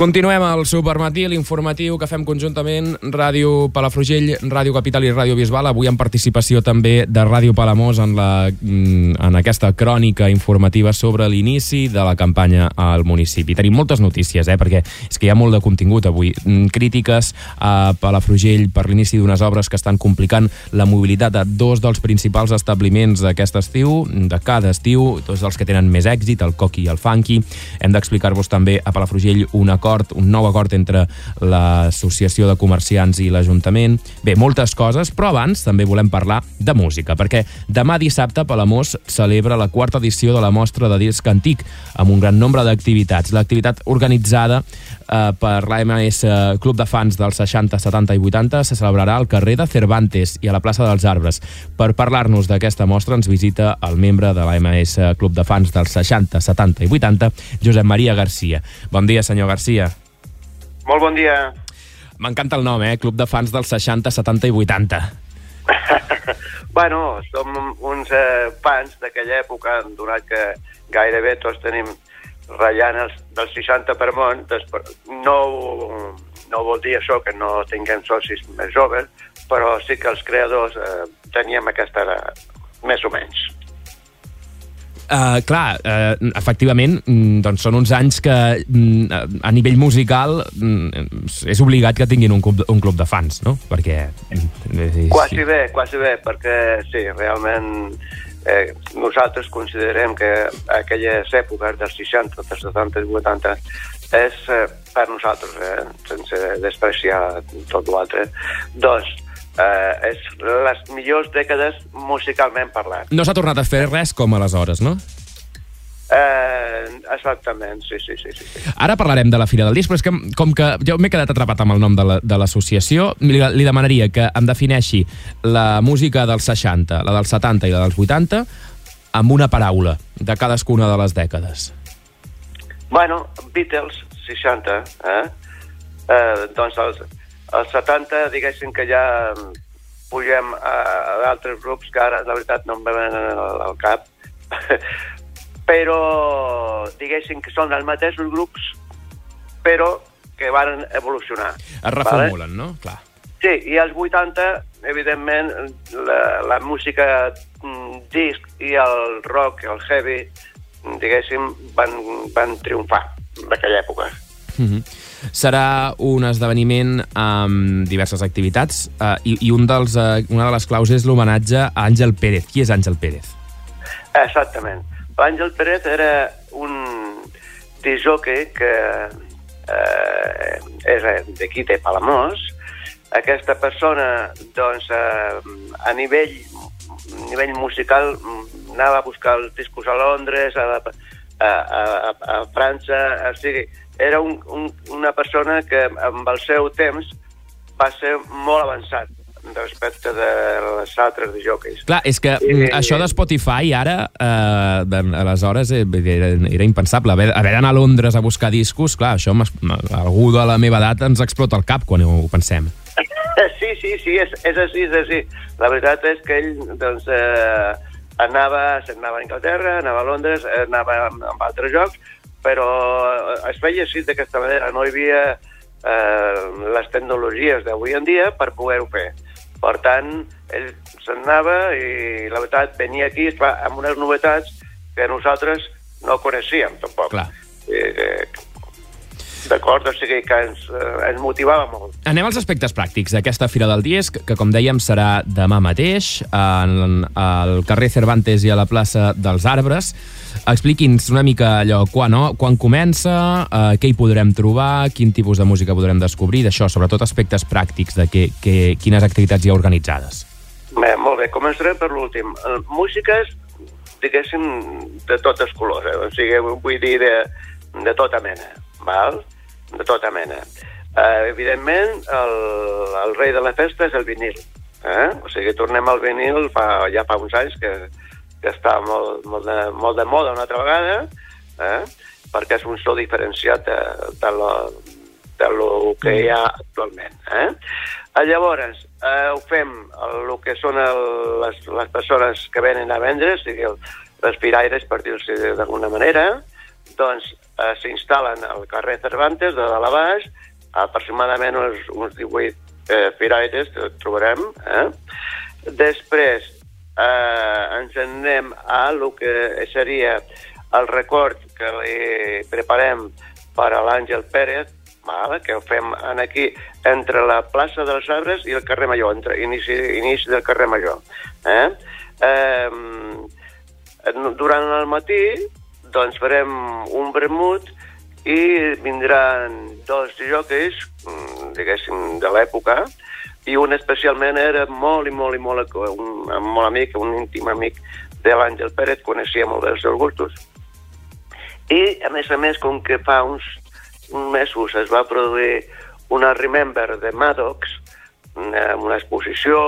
Continuem al Supermatí, l'informatiu que fem conjuntament Ràdio Palafrugell, Ràdio Capital i Ràdio Bisbal, avui en participació també de Ràdio Palamós en, la, mm, en aquesta crònica informativa sobre l'inici de la campanya al municipi. Tenim moltes notícies, eh, perquè és que hi ha molt de contingut avui. Mm, crítiques a Palafrugell per l'inici d'unes obres que estan complicant la mobilitat de dos dels principals establiments d'aquest estiu, de cada estiu, tots els que tenen més èxit, el Coqui i el Funky. Hem d'explicar-vos també a Palafrugell una cosa acord, un nou acord entre l'Associació de Comerciants i l'Ajuntament. Bé, moltes coses, però abans també volem parlar de música, perquè demà dissabte Palamós celebra la quarta edició de la mostra de disc antic, amb un gran nombre d'activitats. L'activitat organitzada eh, per l'AMS Club de Fans dels 60, 70 i 80 se celebrarà al carrer de Cervantes i a la plaça dels Arbres. Per parlar-nos d'aquesta mostra ens visita el membre de l'AMS Club de Fans dels 60, 70 i 80, Josep Maria Garcia. Bon dia, senyor Garcia. Molt bon dia. M'encanta el nom, eh? Club de fans dels 60, 70 i 80. *laughs* bueno, som uns eh, fans d'aquella època, donat que gairebé tots tenim ratllant els dels 60 per món, no, no vol dir això que no tinguem socis més joves, però sí que els creadors eh, teníem aquesta, més o menys. Uh, clar, uh, efectivament, mm, doncs són uns anys que mm, a nivell musical mm, és obligat que tinguin un club, un club de fans, no? Perquè... Eh, quasi bé, quasi bé, perquè sí, realment eh, nosaltres considerem que aquelles èpoques dels 60, dels 70 i 80 és eh, per nosaltres, eh, sense despreciar tot l'altre, doncs eh, és les millors dècades musicalment parlant. No s'ha tornat a fer res com aleshores, no? Eh, exactament, sí, sí, sí, sí. Ara parlarem de la Fira del Disc, però és que com que jo m'he quedat atrapat amb el nom de l'associació, la, li, li demanaria que em defineixi la música dels 60, la dels 70 i la dels 80 amb una paraula de cadascuna de les dècades. Bueno, Beatles, 60, eh? eh doncs els, als 70, diguéssim que ja pugem a, a d'altres grups que ara, la veritat, no em venen al, al cap. *laughs* però, diguéssim que són els mateixos grups, però que van evolucionar. Es reformulen, vale? no? Clar. Sí, i als 80, evidentment, la, la música mm, disc i el rock, el heavy, diguéssim, van, van triomfar d'aquella època. Mm -hmm serà un esdeveniment amb diverses activitats uh, i, i un dels, uh, una de les claus és l'homenatge a Àngel Pérez. Qui és Àngel Pérez? Exactament. Àngel Pérez era un disjockey que eh, és d'aquí de Palamós. Aquesta persona, doncs, eh, a nivell, a nivell musical anava a buscar els discos a Londres, a, a, a, a França, o sigui, era un, un, una persona que amb el seu temps va ser molt avançat respecte de les altres de jockeys. Clar, és que I, mm, això de Spotify ara, eh, aleshores, eh, era, era impensable. Haver, haver d'anar a Londres a buscar discos, clar, això algú de la meva edat ens explota el cap quan ho pensem. *laughs* Sí, sí, sí, és, és així, és així. La veritat és que ell, doncs, eh, anava, anava a Anglaterra, anava a Londres, anava amb, amb altres jocs, però es feia així d'aquesta manera, no hi havia eh, les tecnologies d'avui en dia per poder-ho fer. Per tant, ell se'n anava i la veritat venia aquí esclar, amb unes novetats que nosaltres no coneixíem tampoc. Clar. Eh, eh, D'acord? O sigui que ens, eh, ens motivava molt. Anem als aspectes pràctics d'aquesta Fira del Disc, que com dèiem serà demà mateix, en, al carrer Cervantes i a la plaça dels Arbres. Expliqui'ns una mica allò, quan, no? quan comença, eh, què hi podrem trobar, quin tipus de música podrem descobrir, d'això, sobretot aspectes pràctics de que, que, quines activitats hi ha organitzades. Bé, molt bé, començarem per l'últim. Eh, Músiques, diguéssim, de totes colors, eh? o sigui, vull dir, de, de tota mena, val? de tota mena. Eh, evidentment, el, el rei de la festa és el vinil. Eh? O sigui, tornem al vinil fa, ja fa uns anys que, que està molt, molt, de, molt de moda una altra vegada, eh? perquè és un so diferenciat de, de, lo, de lo que hi ha actualment. Eh? Eh, Llavors, eh, ho fem el, que són el, les, les persones que venen a vendre, o sigui, el, les firaires, per dir-ho d'alguna manera, doncs eh, s'instal·len al carrer Cervantes, de dalt a baix, aproximadament uns, uns 18 eh, firaires trobarem. Eh? Després eh, ens anem a el que seria el record que li preparem per a l'Àngel Pérez, val? que ho fem en aquí entre la plaça dels Arbres i el carrer Major, entre inici, inici del carrer Major. Eh? Eh, durant el matí doncs farem un vermut i vindran dos jockeys, mm, diguéssim, de l'època, i un especialment era molt i molt i molt, un, molt amic, un íntim amic de l'Àngel Pérez, coneixia molt bé els seus gustos. I, a més a més, com que fa uns, uns mesos es va produir una Remember de Maddox, una, una exposició,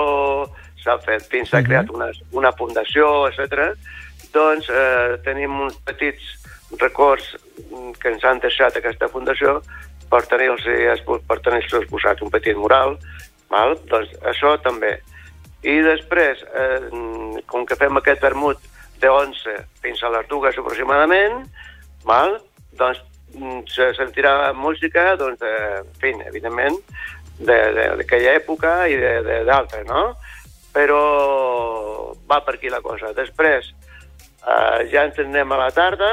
s'ha fet, fins s'ha creat una, una fundació, etc. Doncs eh, tenim uns petits records que ens han deixat aquesta fundació per tenir-los per tenir exposat un petit mural, val? doncs això també. I després, eh, com que fem aquest vermut de 11 fins a les dues aproximadament, val? doncs se sentirà música, doncs, de, en fi, evidentment, d'aquella època i d'altres, no? Però va per aquí la cosa. Després, eh, ja ens anem a la tarda,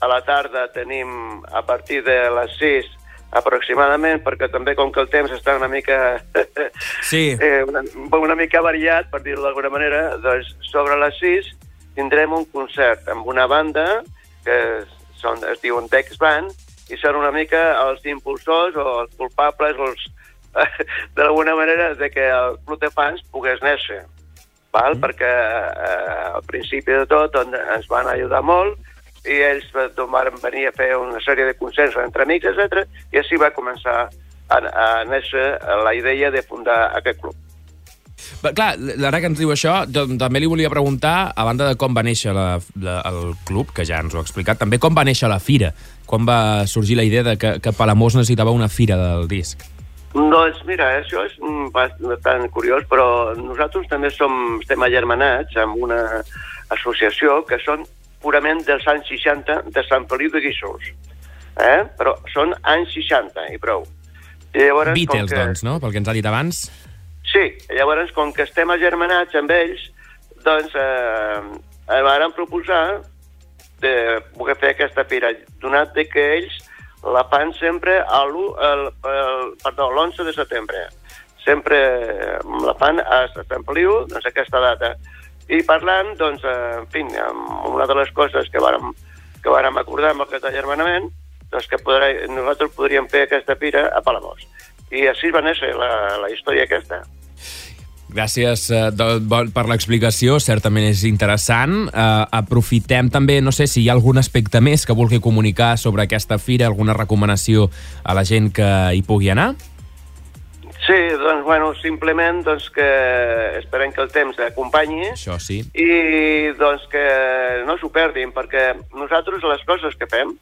a la tarda tenim a partir de les 6 aproximadament, perquè també com que el temps està una mica *laughs* sí. eh, una, una mica variat, per dir-ho d'alguna manera, doncs sobre les 6 tindrem un concert amb una banda que són, es diuen Dex Band i són una mica els impulsors o els culpables els, *laughs* d'alguna manera de que el Club de Fans pogués néixer val? Mm. perquè eh, al principi de tot on, ens van ajudar molt i ells van venir a fer una sèrie de concerts entre amics, etc. i així va començar a, a néixer la idea de fundar aquest club. Però, clar, ara que ens diu això, també li volia preguntar, a banda de com va néixer la, la, el club, que ja ens ho ha explicat, també com va néixer la fira, com va sorgir la idea de que, que Palamós necessitava una fira del disc. Doncs mira, això és bastant curiós, però nosaltres també som, estem agermanats amb una associació que són purament dels anys 60 de Sant Feliu de Guíxols. Eh? Però són anys 60 i prou. I llavors, Beatles, que... doncs, no? Pel que ens ha dit abans. Sí, llavors, com que estem agermanats amb ells, doncs eh, van proposar de poder fer aquesta fira, donat que ells la fan sempre a l'11 de setembre. Sempre la fan a Sant Feliu, doncs aquesta data. I parlant, doncs, en fi, una de les coses que vàrem, que vàrem acordar amb el Català Germanament, doncs que podrà, nosaltres podríem fer aquesta fira a Palamós. I així va néixer la, la història aquesta. Gràcies eh, per l'explicació, certament és interessant. Eh, aprofitem també, no sé si hi ha algun aspecte més que vulgui comunicar sobre aquesta fira, alguna recomanació a la gent que hi pugui anar? Sí, doncs, bueno, simplement doncs, que esperem que el temps acompanyi Això sí. i doncs, que no s'ho perdin, perquè nosaltres les coses que fem,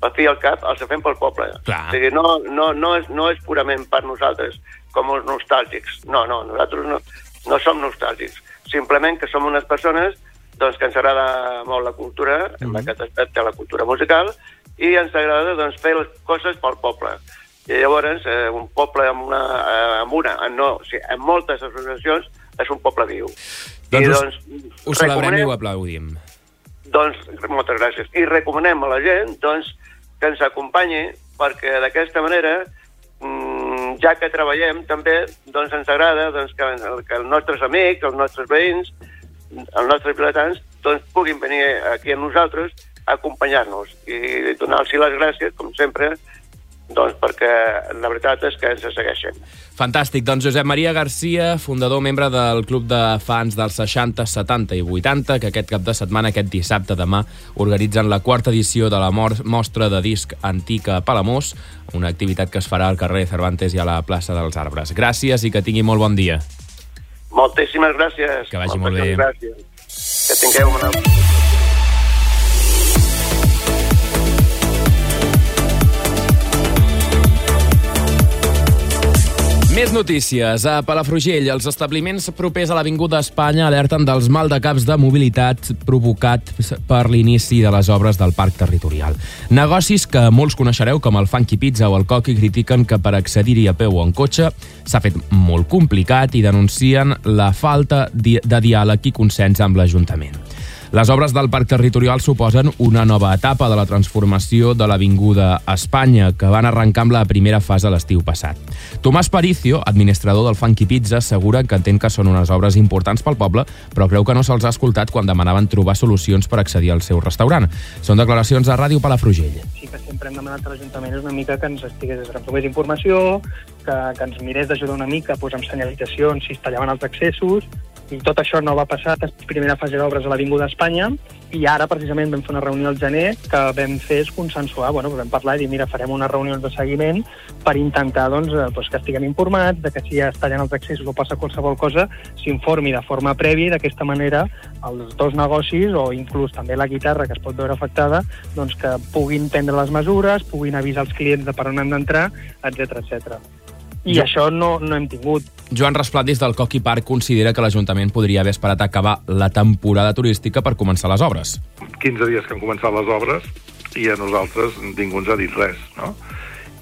al fi al cap, els fem pel poble. Clar. O sigui, no, no, no, és, no és purament per nosaltres, com els nostàlgics. No, no, nosaltres no, no som nostàlgics. Simplement que som unes persones doncs, que ens agrada molt la cultura, mm -hmm. en aquest aspecte la cultura musical, i ens agrada doncs, fer les coses pel poble. I llavors, eh, un poble amb una, eh, amb una, no, o sigui, amb moltes associacions, és un poble viu. Doncs, I, us, ho celebrem i ho aplaudim. Doncs, moltes gràcies. I recomanem a la gent doncs, que ens acompanyi perquè d'aquesta manera, mm, ja que treballem, també doncs, ens agrada doncs, que, que els nostres amics, els nostres veïns, els nostres vilatans, doncs, puguin venir aquí a nosaltres a acompanyar-nos i donar-los les gràcies, com sempre, doncs perquè la veritat és que ens segueixen. Fantàstic. Doncs Josep Maria Garcia, fundador, membre del Club de Fans dels 60, 70 i 80, que aquest cap de setmana, aquest dissabte, demà, organitzen la quarta edició de la mostra de disc antic a Palamós, una activitat que es farà al carrer Cervantes i a la plaça dels Arbres. Gràcies i que tingui molt bon dia. Moltíssimes gràcies. Que vagi molt bé. Gràcies. Que tingueu una... Més notícies. A Palafrugell, els establiments propers a l'Avinguda Espanya alerten dels mal de caps de mobilitat provocat per l'inici de les obres del parc territorial. Negocis que molts coneixereu com el Funky Pizza o el Coqui critiquen que per accedir-hi a peu o en cotxe s'ha fet molt complicat i denuncien la falta de diàleg i consens amb l'Ajuntament. Les obres del Parc Territorial suposen una nova etapa de la transformació de l'Avinguda Espanya, que van arrencar amb la primera fase l'estiu passat. Tomàs Paricio, administrador del Funky Pizza, assegura que entén que són unes obres importants pel poble, però creu que no se'ls ha escoltat quan demanaven trobar solucions per accedir al seu restaurant. Són declaracions a Ràdio Palafrugell. Sí que sempre hem demanat a l'Ajuntament una mica que ens estigués, ens informació, que, que ens mirés d'ajudar una mica pues, amb senyalitzacions si es tallaven els accessos, i tot això no va passar a la primera fase d'obres a l'Avinguda Espanya i ara precisament vam fer una reunió al gener que vam fer és consensuar, bueno, vam parlar i dir, mira, farem una reunió de seguiment per intentar doncs, doncs, que estiguem informats, de que si ja es tallen els accessos o passa qualsevol cosa, s'informi de forma prèvia i d'aquesta manera els dos negocis o inclús també la guitarra que es pot veure afectada, doncs que puguin prendre les mesures, puguin avisar els clients de per on han d'entrar, etc etc. I jo... això no, no hem tingut. Joan Rasplatis del Coqui Park considera que l'Ajuntament podria haver esperat a acabar la temporada turística per començar les obres. 15 dies que han començat les obres i a nosaltres ningú ens ha dit res, no?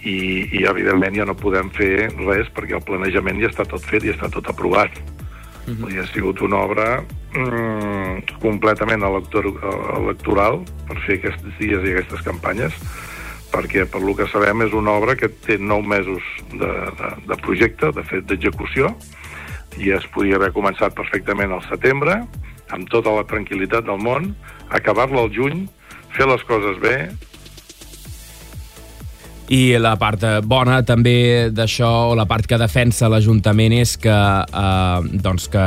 I, i evidentment ja no podem fer res perquè el planejament ja està tot fet i està tot aprovat. Uh -huh. I ha sigut una obra mm, completament electoral per fer aquests dies i aquestes campanyes perquè per lo que sabem és una obra que té nou mesos de, de, de projecte, de fet d'execució, i es podia haver començat perfectament al setembre, amb tota la tranquil·litat del món, acabar-la al juny, fer les coses bé, i la part bona també d'això, o la part que defensa l'Ajuntament és que, eh, doncs que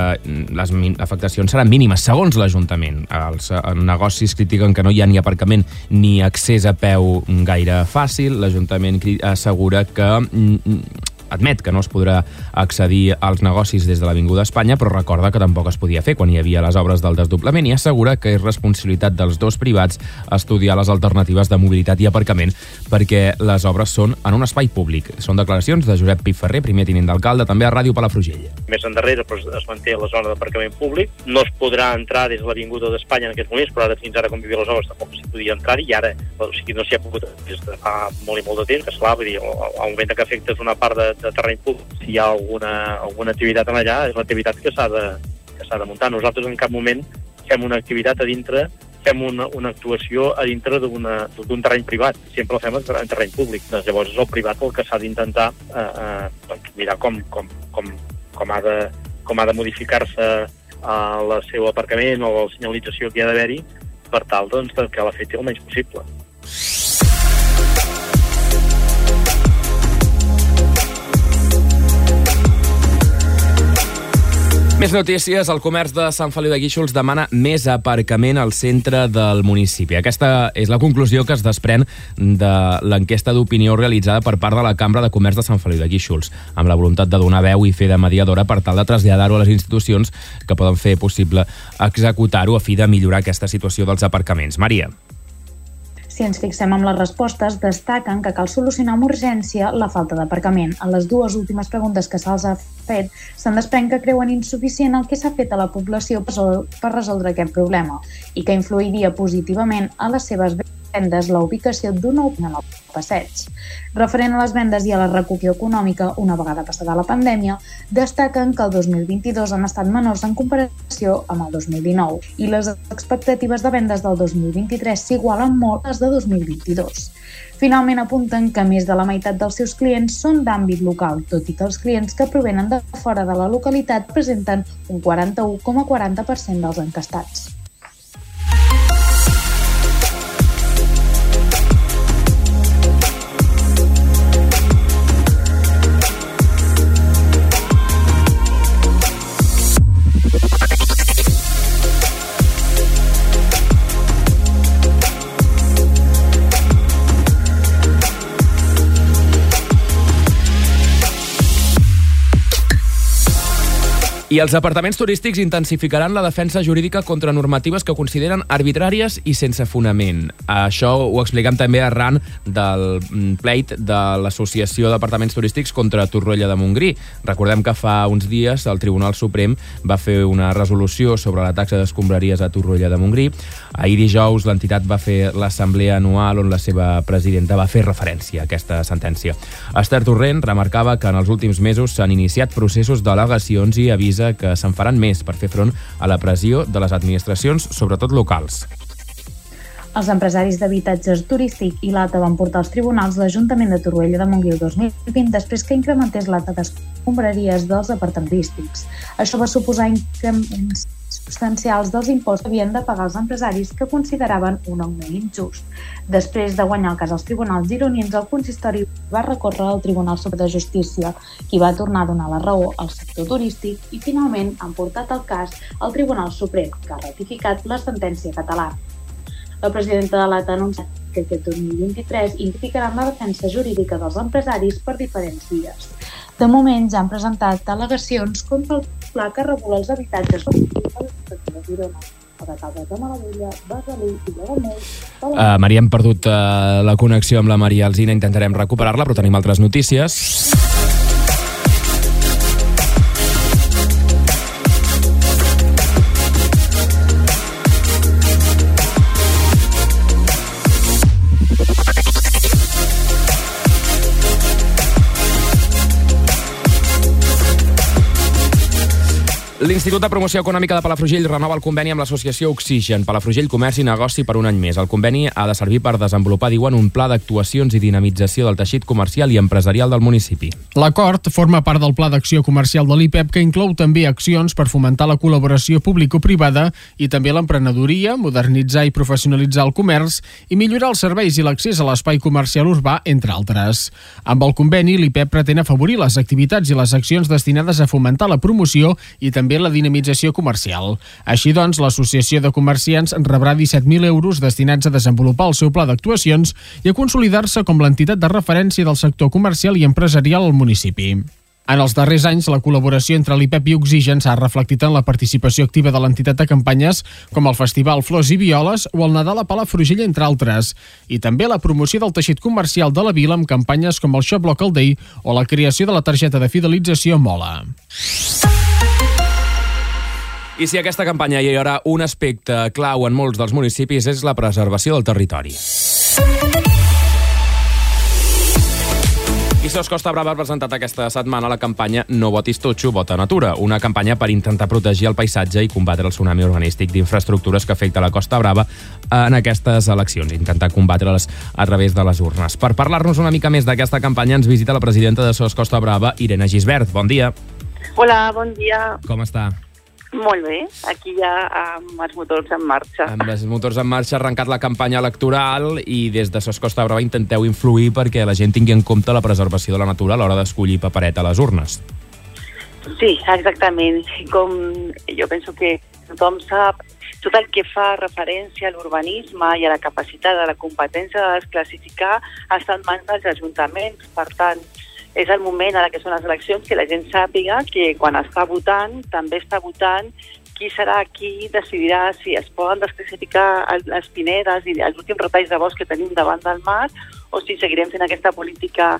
les afectacions seran mínimes, segons l'Ajuntament. Els eh, negocis critiquen que no hi ha ni aparcament ni accés a peu gaire fàcil. L'Ajuntament assegura que mm, admet que no es podrà accedir als negocis des de l'Avinguda Espanya, però recorda que tampoc es podia fer quan hi havia les obres del desdoblament i assegura que és responsabilitat dels dos privats estudiar les alternatives de mobilitat i aparcament perquè les obres són en un espai públic. Són declaracions de Josep Piferrer, primer tinent d'alcalde, també a Ràdio Palafrugell. Més endarrere pues, es manté la zona d'aparcament públic. No es podrà entrar des de l'Avinguda d'Espanya en aquests moments, però ara fins ara, com vivia les obres, tampoc s'hi podia entrar i ara o sigui, no s'hi ha pogut des de fa molt i molt de temps, que esclar, vull dir, al moment que afectes una part de, de terreny públic, si hi ha alguna, alguna activitat en allà, és l'activitat que s'ha de, que de muntar. Nosaltres en cap moment fem una activitat a dintre fem una, una actuació a dintre d'un terreny privat. Sempre la fem en terreny públic. Doncs llavors és el privat el que s'ha d'intentar eh, eh, doncs mirar com, com, com, com ha de, com ha de modificar-se eh, el seu aparcament o la senyalització que hi ha d'haver-hi per tal doncs, que l'afecti el menys possible. Més notícies. El comerç de Sant Feliu de Guíxols demana més aparcament al centre del municipi. Aquesta és la conclusió que es desprèn de l'enquesta d'opinió realitzada per part de la Cambra de Comerç de Sant Feliu de Guíxols, amb la voluntat de donar veu i fer de mediadora per tal de traslladar-ho a les institucions que poden fer possible executar-ho a fi de millorar aquesta situació dels aparcaments. Maria. Si ens fixem amb les respostes, destaquen que cal solucionar amb urgència la falta d'aparcament. En les dues últimes preguntes que se'ls ha fet, se'n desprèn que creuen insuficient el que s'ha fet a la població per resoldre aquest problema i que influiria positivament a les seves vendes la ubicació d'un nou passeig. Referent a les vendes i a la recuperació econòmica, una vegada passada la pandèmia, destaquen que el 2022 han estat menors en comparació amb el 2019 i les expectatives de vendes del 2023 s'igualen molt les de 2022. Finalment apunten que més de la meitat dels seus clients són d'àmbit local, tot i que els clients que provenen de fora de la localitat presenten un 41,40% dels encastats. I els apartaments turístics intensificaran la defensa jurídica contra normatives que consideren arbitràries i sense fonament. Això ho expliquem també arran del mm, pleit de l'Associació d'Apartaments Turístics contra Torroella de Montgrí. Recordem que fa uns dies el Tribunal Suprem va fer una resolució sobre la taxa d'escombraries a Torroella de Montgrí. Ahir dijous l'entitat va fer l'assemblea anual on la seva presidenta va fer referència a aquesta sentència. Esther Torrent remarcava que en els últims mesos s'han iniciat processos d'al·legacions i avisa que se'n faran més per fer front a la pressió de les administracions, sobretot locals. Els empresaris d'habitatges turístic i l'ATA van portar als tribunals l'Ajuntament de Torroella de Montgrí el 2020 després que incrementés l'ATA d'escombraries dels apartamentístics. Això va suposar increments substancials dels impostos que havien de pagar els empresaris que consideraven un augment injust. Després de guanyar el cas als tribunals gironins, el consistori va recórrer al Tribunal Superior de Justícia, qui va tornar a donar la raó al sector turístic i finalment han portat el cas al Tribunal Suprem, que ha ratificat la sentència catalana. La presidenta de l'ATA ha anunciat que aquest 2023 indicaran la defensa jurídica dels empresaris per diferents vies. De moment ja han presentat al·legacions contra el pla que regula els habitatges de Girona, de Uh, Maria, hem perdut uh, la connexió amb la Maria Alzina, intentarem recuperar-la, però tenim altres notícies. L'Institut de Promoció Econòmica de Palafrugell renova el conveni amb l'associació Oxigen, Palafrugell Comerç i Negoci per un any més. El conveni ha de servir per desenvolupar, diuen, un pla d'actuacions i dinamització del teixit comercial i empresarial del municipi. L'acord forma part del Pla d'Acció Comercial de l'IPEP que inclou també accions per fomentar la col·laboració público-privada i també l'emprenedoria, modernitzar i professionalitzar el comerç i millorar els serveis i l'accés a l'espai comercial urbà, entre altres. Amb el conveni, l'IPEP pretén afavorir les activitats i les accions destinades a fomentar la promoció i també també la dinamització comercial. Així doncs, l'Associació de Comerciants rebrà 17.000 euros destinats a desenvolupar el seu pla d'actuacions i a consolidar-se com l'entitat de referència del sector comercial i empresarial al municipi. En els darrers anys, la col·laboració entre l'IPEP i Oxigen s'ha reflectit en la participació activa de l'entitat a campanyes com el Festival Flors i Violes o el Nadal a Palafrugell, entre altres, i també la promoció del teixit comercial de la vila amb campanyes com el Shop Local Day o la creació de la targeta de fidelització Mola. I si aquesta campanya hi haurà un aspecte clau en molts dels municipis és la preservació del territori. I Sos Costa Brava ha presentat aquesta setmana la campanya No votis totxo, vota natura, una campanya per intentar protegir el paisatge i combatre el tsunami urbanístic d'infraestructures que afecta la Costa Brava en aquestes eleccions, intentar combatre-les a través de les urnes. Per parlar-nos una mica més d'aquesta campanya ens visita la presidenta de Sos Costa Brava, Irene Gisbert. Bon dia. Hola, bon dia. Com està? Molt bé, aquí ja amb els motors en marxa. Amb els motors en marxa ha arrencat la campanya electoral i des de Sos Costa Brava intenteu influir perquè la gent tingui en compte la preservació de la natura a l'hora d'escollir paperet a les urnes. Sí, exactament. Com jo penso que tothom sap, tot el que fa referència a l'urbanisme i a la capacitat de la competència de desclassificar està en mans dels ajuntaments. Per tant, és el moment ara que són les eleccions que la gent sàpiga que quan està votant també està votant qui serà qui decidirà si es poden desclassificar les pinedes i els últims retalls de bosc que tenim davant del mar o si seguirem fent aquesta política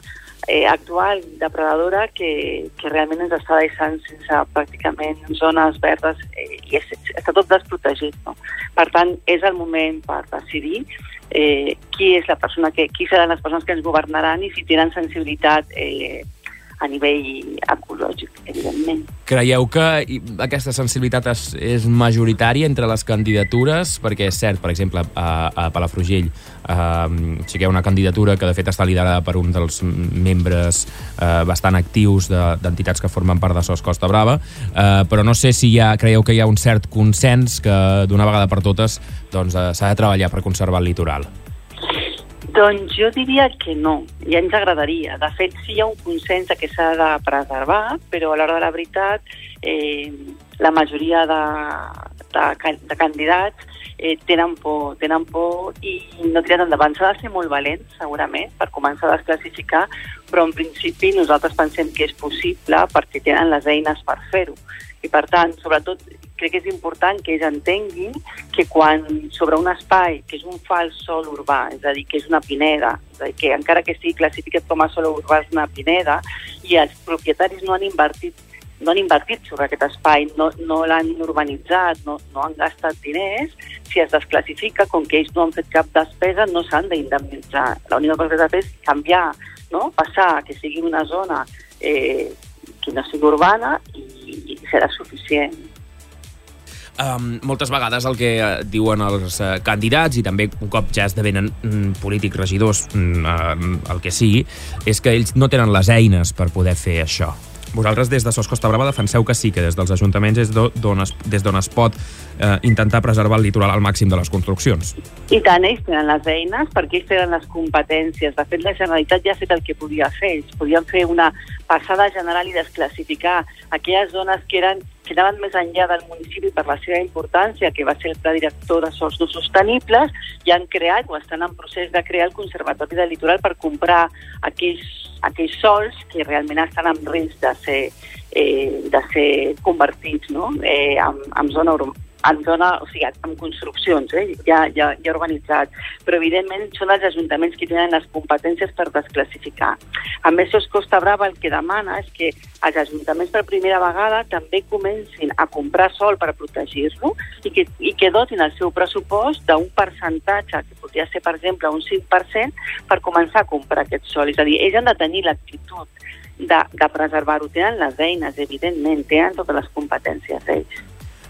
eh, actual depredadora que, que realment ens està deixant sense pràcticament zones verdes eh, i és, està tot desprotegit. No? Per tant, és el moment per decidir eh, qui és la persona que, qui seran les persones que ens governaran i si tenen sensibilitat eh, a nivell ecològic, evidentment. Creieu que aquesta sensibilitat és, és majoritària entre les candidatures? Perquè és cert, per exemple, a, a Palafrugell eh, sí que hi ha una candidatura que de fet està liderada per un dels membres eh, bastant actius d'entitats de, que formen part de SOS Costa Brava, eh, però no sé si ja creieu que hi ha un cert consens que d'una vegada per totes doncs, eh, s'ha de treballar per conservar el litoral. Doncs jo diria que no, ja ens agradaria. De fet, sí hi ha un consens que s'ha de preservar, però a l'hora de la veritat eh, la majoria de, de, de candidats eh, tenen por, tenen por i no tiren endavant. S'ha de ser molt valent, segurament, per començar a desclassificar, però en principi nosaltres pensem que és possible perquè tenen les eines per fer-ho. I per tant, sobretot, crec que és important que ells entenguin que quan sobre un espai que és un fals sol urbà, és a dir, que és una pineda, és a dir, que encara que estigui classificat com a sol urbà és una pineda, i els propietaris no han invertit no han invertit sobre aquest espai, no, no l'han urbanitzat, no, no han gastat diners, si es desclassifica, com que ells no han fet cap despesa, no s'han d'indemnitzar. L'única cosa que s'ha de fer és canviar, no? passar que sigui una zona eh, sigui urbana i, i serà suficient. Um, moltes vegades el que uh, diuen els uh, candidats i també un cop ja esdevenen mm, polítics, regidors, mm, uh, el que sigui, és que ells no tenen les eines per poder fer això. Vosaltres des de SOS Costa Brava defenseu que sí, que des dels ajuntaments és d'on es, des d'on es pot eh, intentar preservar el litoral al màxim de les construccions. I tant, ells tenen les eines perquè ells tenen les competències. De fet, la Generalitat ja ha fet el que podia fer. Ells podien fer una passada general i desclassificar aquelles zones que eren que anaven més enllà del municipi per la seva importància, que va ser el pla director de sols no sostenibles, i han creat o estan en procés de crear el Conservatori del Litoral per comprar aquells, aquells sols que realment estan en risc de ser, eh, de ser convertits no? eh, en, en zona urbana en zona, o sigui, en construccions, eh, ja, ja, ja urbanitzats, però evidentment són els ajuntaments que tenen les competències per desclassificar. A més, SOS Costa Brava el que demana és que els ajuntaments per primera vegada també comencin a comprar sol per protegir-lo i, que, i que dotin el seu pressupost d'un percentatge, que podria ser, per exemple, un 5%, per començar a comprar aquest sol. És a dir, ells han de tenir l'actitud de, de preservar-ho. Tenen les eines, evidentment, tenen totes les competències ells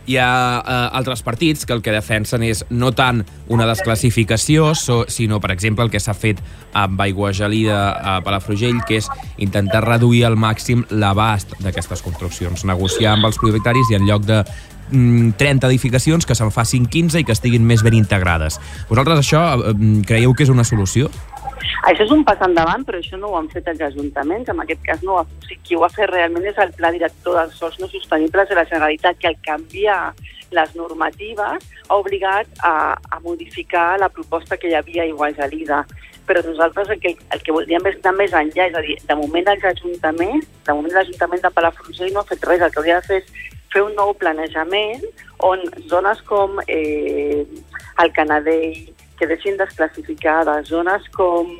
hi ha eh, altres partits que el que defensen és no tant una desclassificació, so, sinó, per exemple, el que s'ha fet amb Aigua Gelida a Palafrugell, que és intentar reduir al màxim l'abast d'aquestes construccions, negociar amb els propietaris i en lloc de 30 mm, edificacions que se'n facin 15 i que estiguin més ben integrades. Vosaltres això eh, creieu que és una solució? Això és un pas endavant, però això no ho han fet els ajuntaments. En aquest cas, no ho ha, o sigui, qui ho ha fet realment és el Pla Director dels Sols No Sostenibles de la Generalitat, que al canviar les normatives ha obligat a, a modificar la proposta que hi havia a Igualgelida. Però nosaltres el que, el que voldríem és anar més enllà, és a dir, de moment els ajuntaments, de moment l'Ajuntament de Palafrugell no ha fet res, el que hauria de fer és fer un nou planejament on zones com eh, el Canadell, que deixin desclassificades, zones com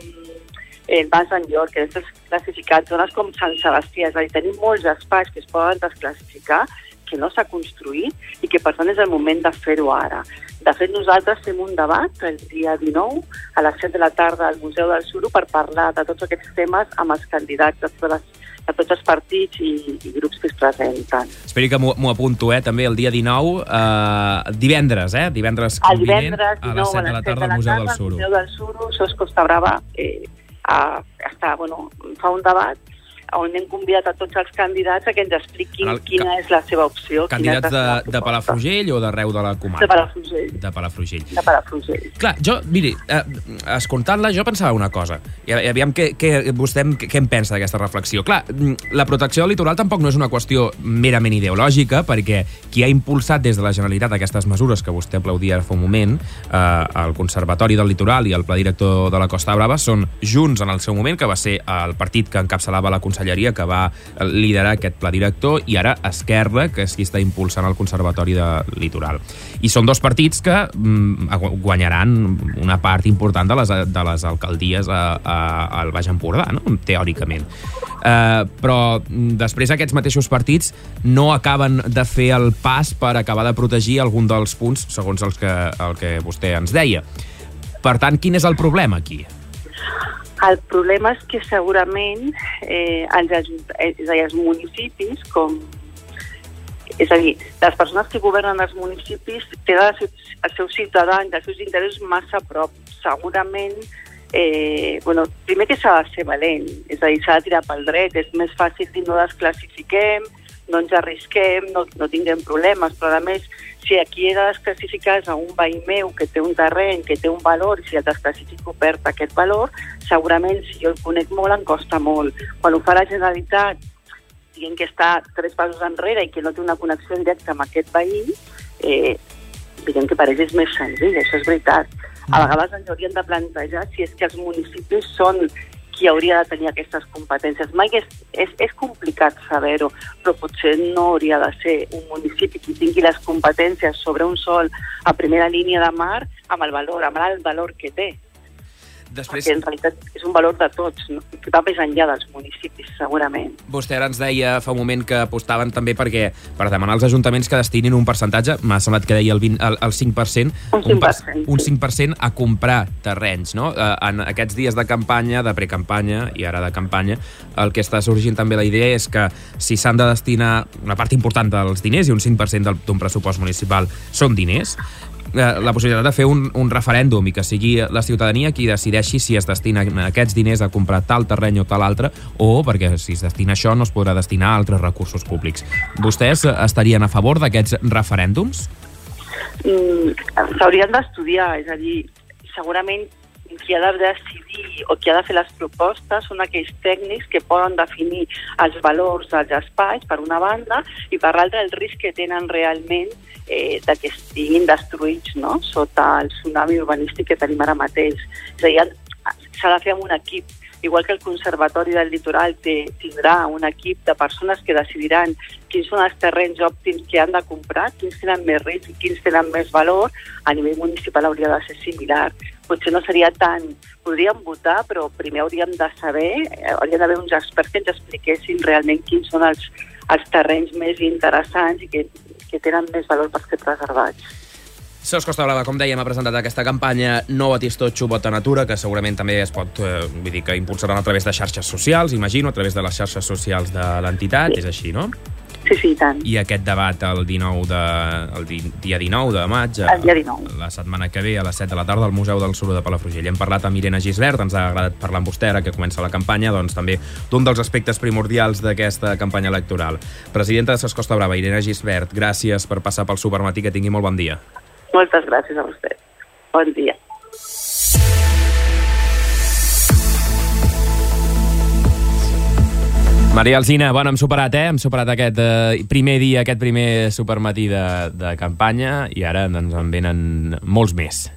el Mas Llor, que deixin desclassificat, zones com Sant Sebastià, és a dir, tenim molts espais que es poden desclassificar, que no s'ha construït i que per tant és el moment de fer-ho ara. De fet, nosaltres fem un debat el dia 19 a les 7 de la tarda al Museu del Suro per parlar de tots aquests temes amb els candidats de totes les a tots els partits i, i grups que es presenten. Esperi que m'ho apunto, eh, també el dia 19, eh, divendres, eh, divendres el divendres, a les 7 de la tarda al Museu del Suro. Museu del Suro, SOS Costa Brava, eh, a, està, bueno, fa un debat on hem convidat a tots els candidats a que ens expliquin el, quina és la seva opció. Candidats de, de Palafrugell o d'arreu de la comarca? De Palafrugell. De Palafrugell. De Palafrugell. Clar, jo, miri, eh, escoltant-la, jo pensava una cosa, i aviam què, què, vostè què, en pensa d'aquesta reflexió. Clar, la protecció del litoral tampoc no és una qüestió merament ideològica, perquè qui ha impulsat des de la Generalitat aquestes mesures que vostè aplaudia fa un moment, eh, el Conservatori del Litoral i el Pla Director de la Costa Brava, són junts en el seu moment, que va ser el partit que encapçalava la Conservació conselleria que va liderar aquest pla director, i ara Esquerra, que és qui està impulsant el Conservatori de Litoral. I són dos partits que mm, guanyaran una part important de les, de les alcaldies a, a, al Baix Empordà, no? teòricament. Uh, però mm, després aquests mateixos partits no acaben de fer el pas per acabar de protegir algun dels punts, segons els que, el que vostè ens deia. Per tant, quin és el problema aquí? El problema és que segurament eh, els, és a dir, els municipis, com és a dir, les persones que governen els municipis tenen els seus ciutadans, els seus interessos massa a prop. Segurament, eh, bueno, primer que s'ha de ser valent, és a dir, s'ha de tirar pel dret, és més fàcil dir no desclassifiquem, no ens arrisquem, no, no tinguem problemes, però a més, si aquí he de desclassificar a un veí meu que té un terreny, que té un valor, i si el desclassifico perd aquest valor, segurament si jo el conec molt em costa molt. Quan ho fa la Generalitat, dient que està tres passos enrere i que no té una connexió directa amb aquest veí, eh, diguem que per ells és més senzill, això és veritat. A vegades ens hauríem de plantejar si és que els municipis són qui hauria de tenir aquestes competències. Mai és, és, és complicat saber-ho, però potser no hauria de ser un municipi qui tingui les competències sobre un sol a primera línia de mar amb el valor, amb el valor que té. Després... Perquè en realitat és un valor de tots, no? que va més enllà dels municipis, segurament. Vostè ara ens deia fa un moment que apostaven també perquè per demanar als ajuntaments que destinin un percentatge, m'ha semblat que deia el, 20, el, el 5%, un 5%, un, un 5% a comprar terrenys. No? Eh, en aquests dies de campanya, de precampanya i ara de campanya, el que està sorgint també la idea és que si s'han de destinar una part important dels diners i un 5% d'un pressupost municipal són diners, la possibilitat de fer un, un referèndum i que sigui la ciutadania qui decideixi si es destina aquests diners a comprar tal terreny o tal altre o perquè si es destina això no es podrà destinar a altres recursos públics. Vostès estarien a favor d'aquests referèndums? Mm, S'haurien d'estudiar, és a dir, segurament qui ha de decidir o qui ha de fer les propostes són aquells tècnics que poden definir els valors dels espais, per una banda, i per l'altra el risc que tenen realment eh, de que estiguin destruïts no? sota el tsunami urbanístic que tenim ara mateix. És a dir, s'ha de fer amb un equip igual que el Conservatori del Litoral té, tindrà un equip de persones que decidiran quins són els terrenys òptims que han de comprar, quins tenen més risc i quins tenen més valor, a nivell municipal hauria de ser similar. Potser no seria tant... Podríem votar, però primer hauríem de saber, eh, hauria d'haver uns experts que ens expliquessin realment quins són els, els terrenys més interessants i que que tenen més valor per ser preservats. Sos Costa Brava, com dèiem, ha presentat aquesta campanya No batis totxo, vota natura, que segurament també es pot, eh, vull dir, que impulsaran a través de xarxes socials, imagino, a través de les xarxes socials de l'entitat, sí. és així, no? Sí, sí, tant. I aquest debat el 19 de, el di, dia 19 de maig, el dia 19. la setmana que ve a les 7 de la tarda al Museu del Suro de Palafrugell. Hem parlat amb Irene Gisbert, ens ha agradat parlar amb vostè ara que comença la campanya, doncs també d'un dels aspectes primordials d'aquesta campanya electoral. Presidenta de Ses Costa Brava, Irene Gisbert, gràcies per passar pel Supermatí, que tingui molt bon dia. Moltes gràcies a vostè. Bon dia. Maria Alzina, bueno, hem superat, eh? Hem superat aquest eh, primer dia, aquest primer supermatí de, de campanya i ara doncs, en venen molts més.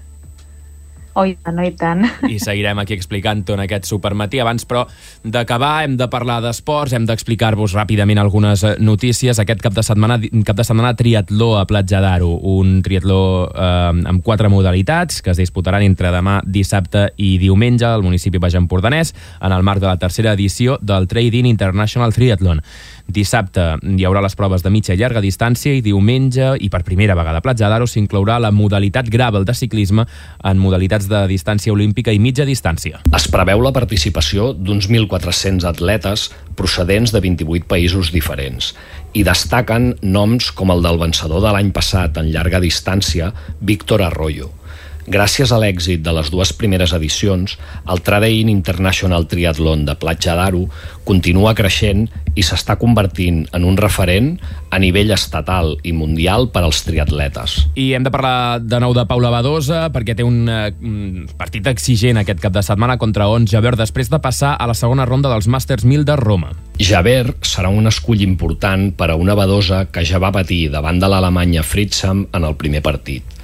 Oh, i tant, oh, i tant. *laughs* I seguirem aquí explicant-ho en aquest supermatí. Abans, però, d'acabar, hem de parlar d'esports, hem d'explicar-vos ràpidament algunes eh, notícies. Aquest cap de setmana, cap de setmana triatló a Platja d'Aro, un triatló eh, amb quatre modalitats que es disputaran entre demà, dissabte i diumenge al municipi Baix Empordanès en el marc de la tercera edició del Trading International Triathlon. Dissabte hi haurà les proves de mitja i llarga distància i diumenge, i per primera vegada a Platja d'Aro, s'inclourà la modalitat gravel de ciclisme en modalitats de distància olímpica i mitja distància. Es preveu la participació d'uns 1.400 atletes procedents de 28 països diferents i destaquen noms com el del vencedor de l'any passat en llarga distància, Víctor Arroyo, Gràcies a l'èxit de les dues primeres edicions, el Tradein International Triathlon de Platja d'Aro continua creixent i s'està convertint en un referent a nivell estatal i mundial per als triatletes. I hem de parlar de nou de Paula Badosa perquè té un, uh, partit exigent aquest cap de setmana contra Ons Javer després de passar a la segona ronda dels Masters 1000 de Roma. Javer serà un escull important per a una Badosa que ja va patir davant de l'Alemanya Fritzam en el primer partit.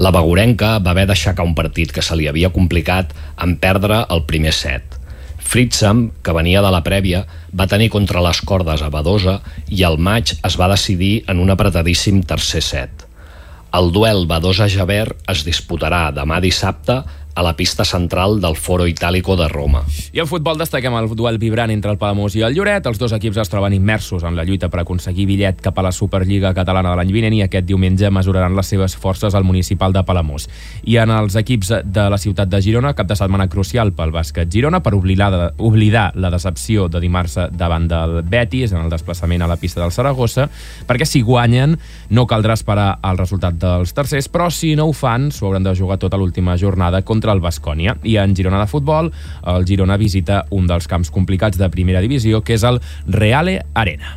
La Bagorenca va haver d'aixecar un partit que se li havia complicat en perdre el primer set. Fritzam, que venia de la prèvia, va tenir contra les cordes a Badosa i el maig es va decidir en un apretadíssim tercer set. El duel Badosa-Javert es disputarà demà dissabte a la pista central del Foro Itàlico de Roma. I en futbol destaquem el duel vibrant entre el Palamós i el Lloret. Els dos equips es troben immersos en la lluita per aconseguir bitllet cap a la Superliga Catalana de l'any vinent i aquest diumenge mesuraran les seves forces al municipal de Palamós. I en els equips de la ciutat de Girona, cap de setmana crucial pel bàsquet Girona per oblidar, de, oblidar la decepció de dimarts davant del Betis en el desplaçament a la pista del Saragossa, perquè si guanyen no caldrà esperar el resultat dels tercers, però si no ho fan s'ho hauran de jugar tota l'última jornada contra contra el Bascònia. I en Girona de futbol, el Girona visita un dels camps complicats de primera divisió, que és el Reale Arena.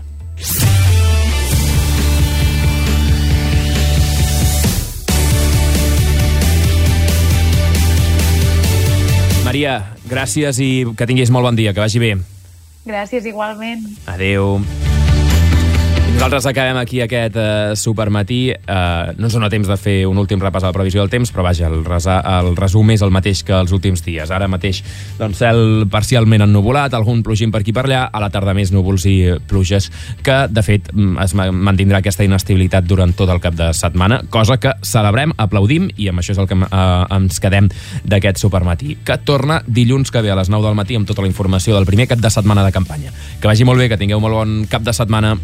Maria, gràcies i que tinguis molt bon dia, que vagi bé. Gràcies, igualment. Adeu. Nosaltres acabem aquí aquest uh, supermatí. Uh, no ens dona temps de fer un últim repàs a la previsió del temps, però vaja, el, resa, el resum és el mateix que els últims dies. Ara mateix, doncs, cel parcialment ennuvolat, algun plogim per aquí per allà, a la tarda més núvols i pluges, que, de fet, mm, es mantindrà aquesta inestabilitat durant tot el cap de setmana, cosa que celebrem, aplaudim, i amb això és el que uh, ens quedem d'aquest supermatí, que torna dilluns que ve a les 9 del matí amb tota la informació del primer cap de setmana de campanya. Que vagi molt bé, que tingueu molt bon cap de setmana.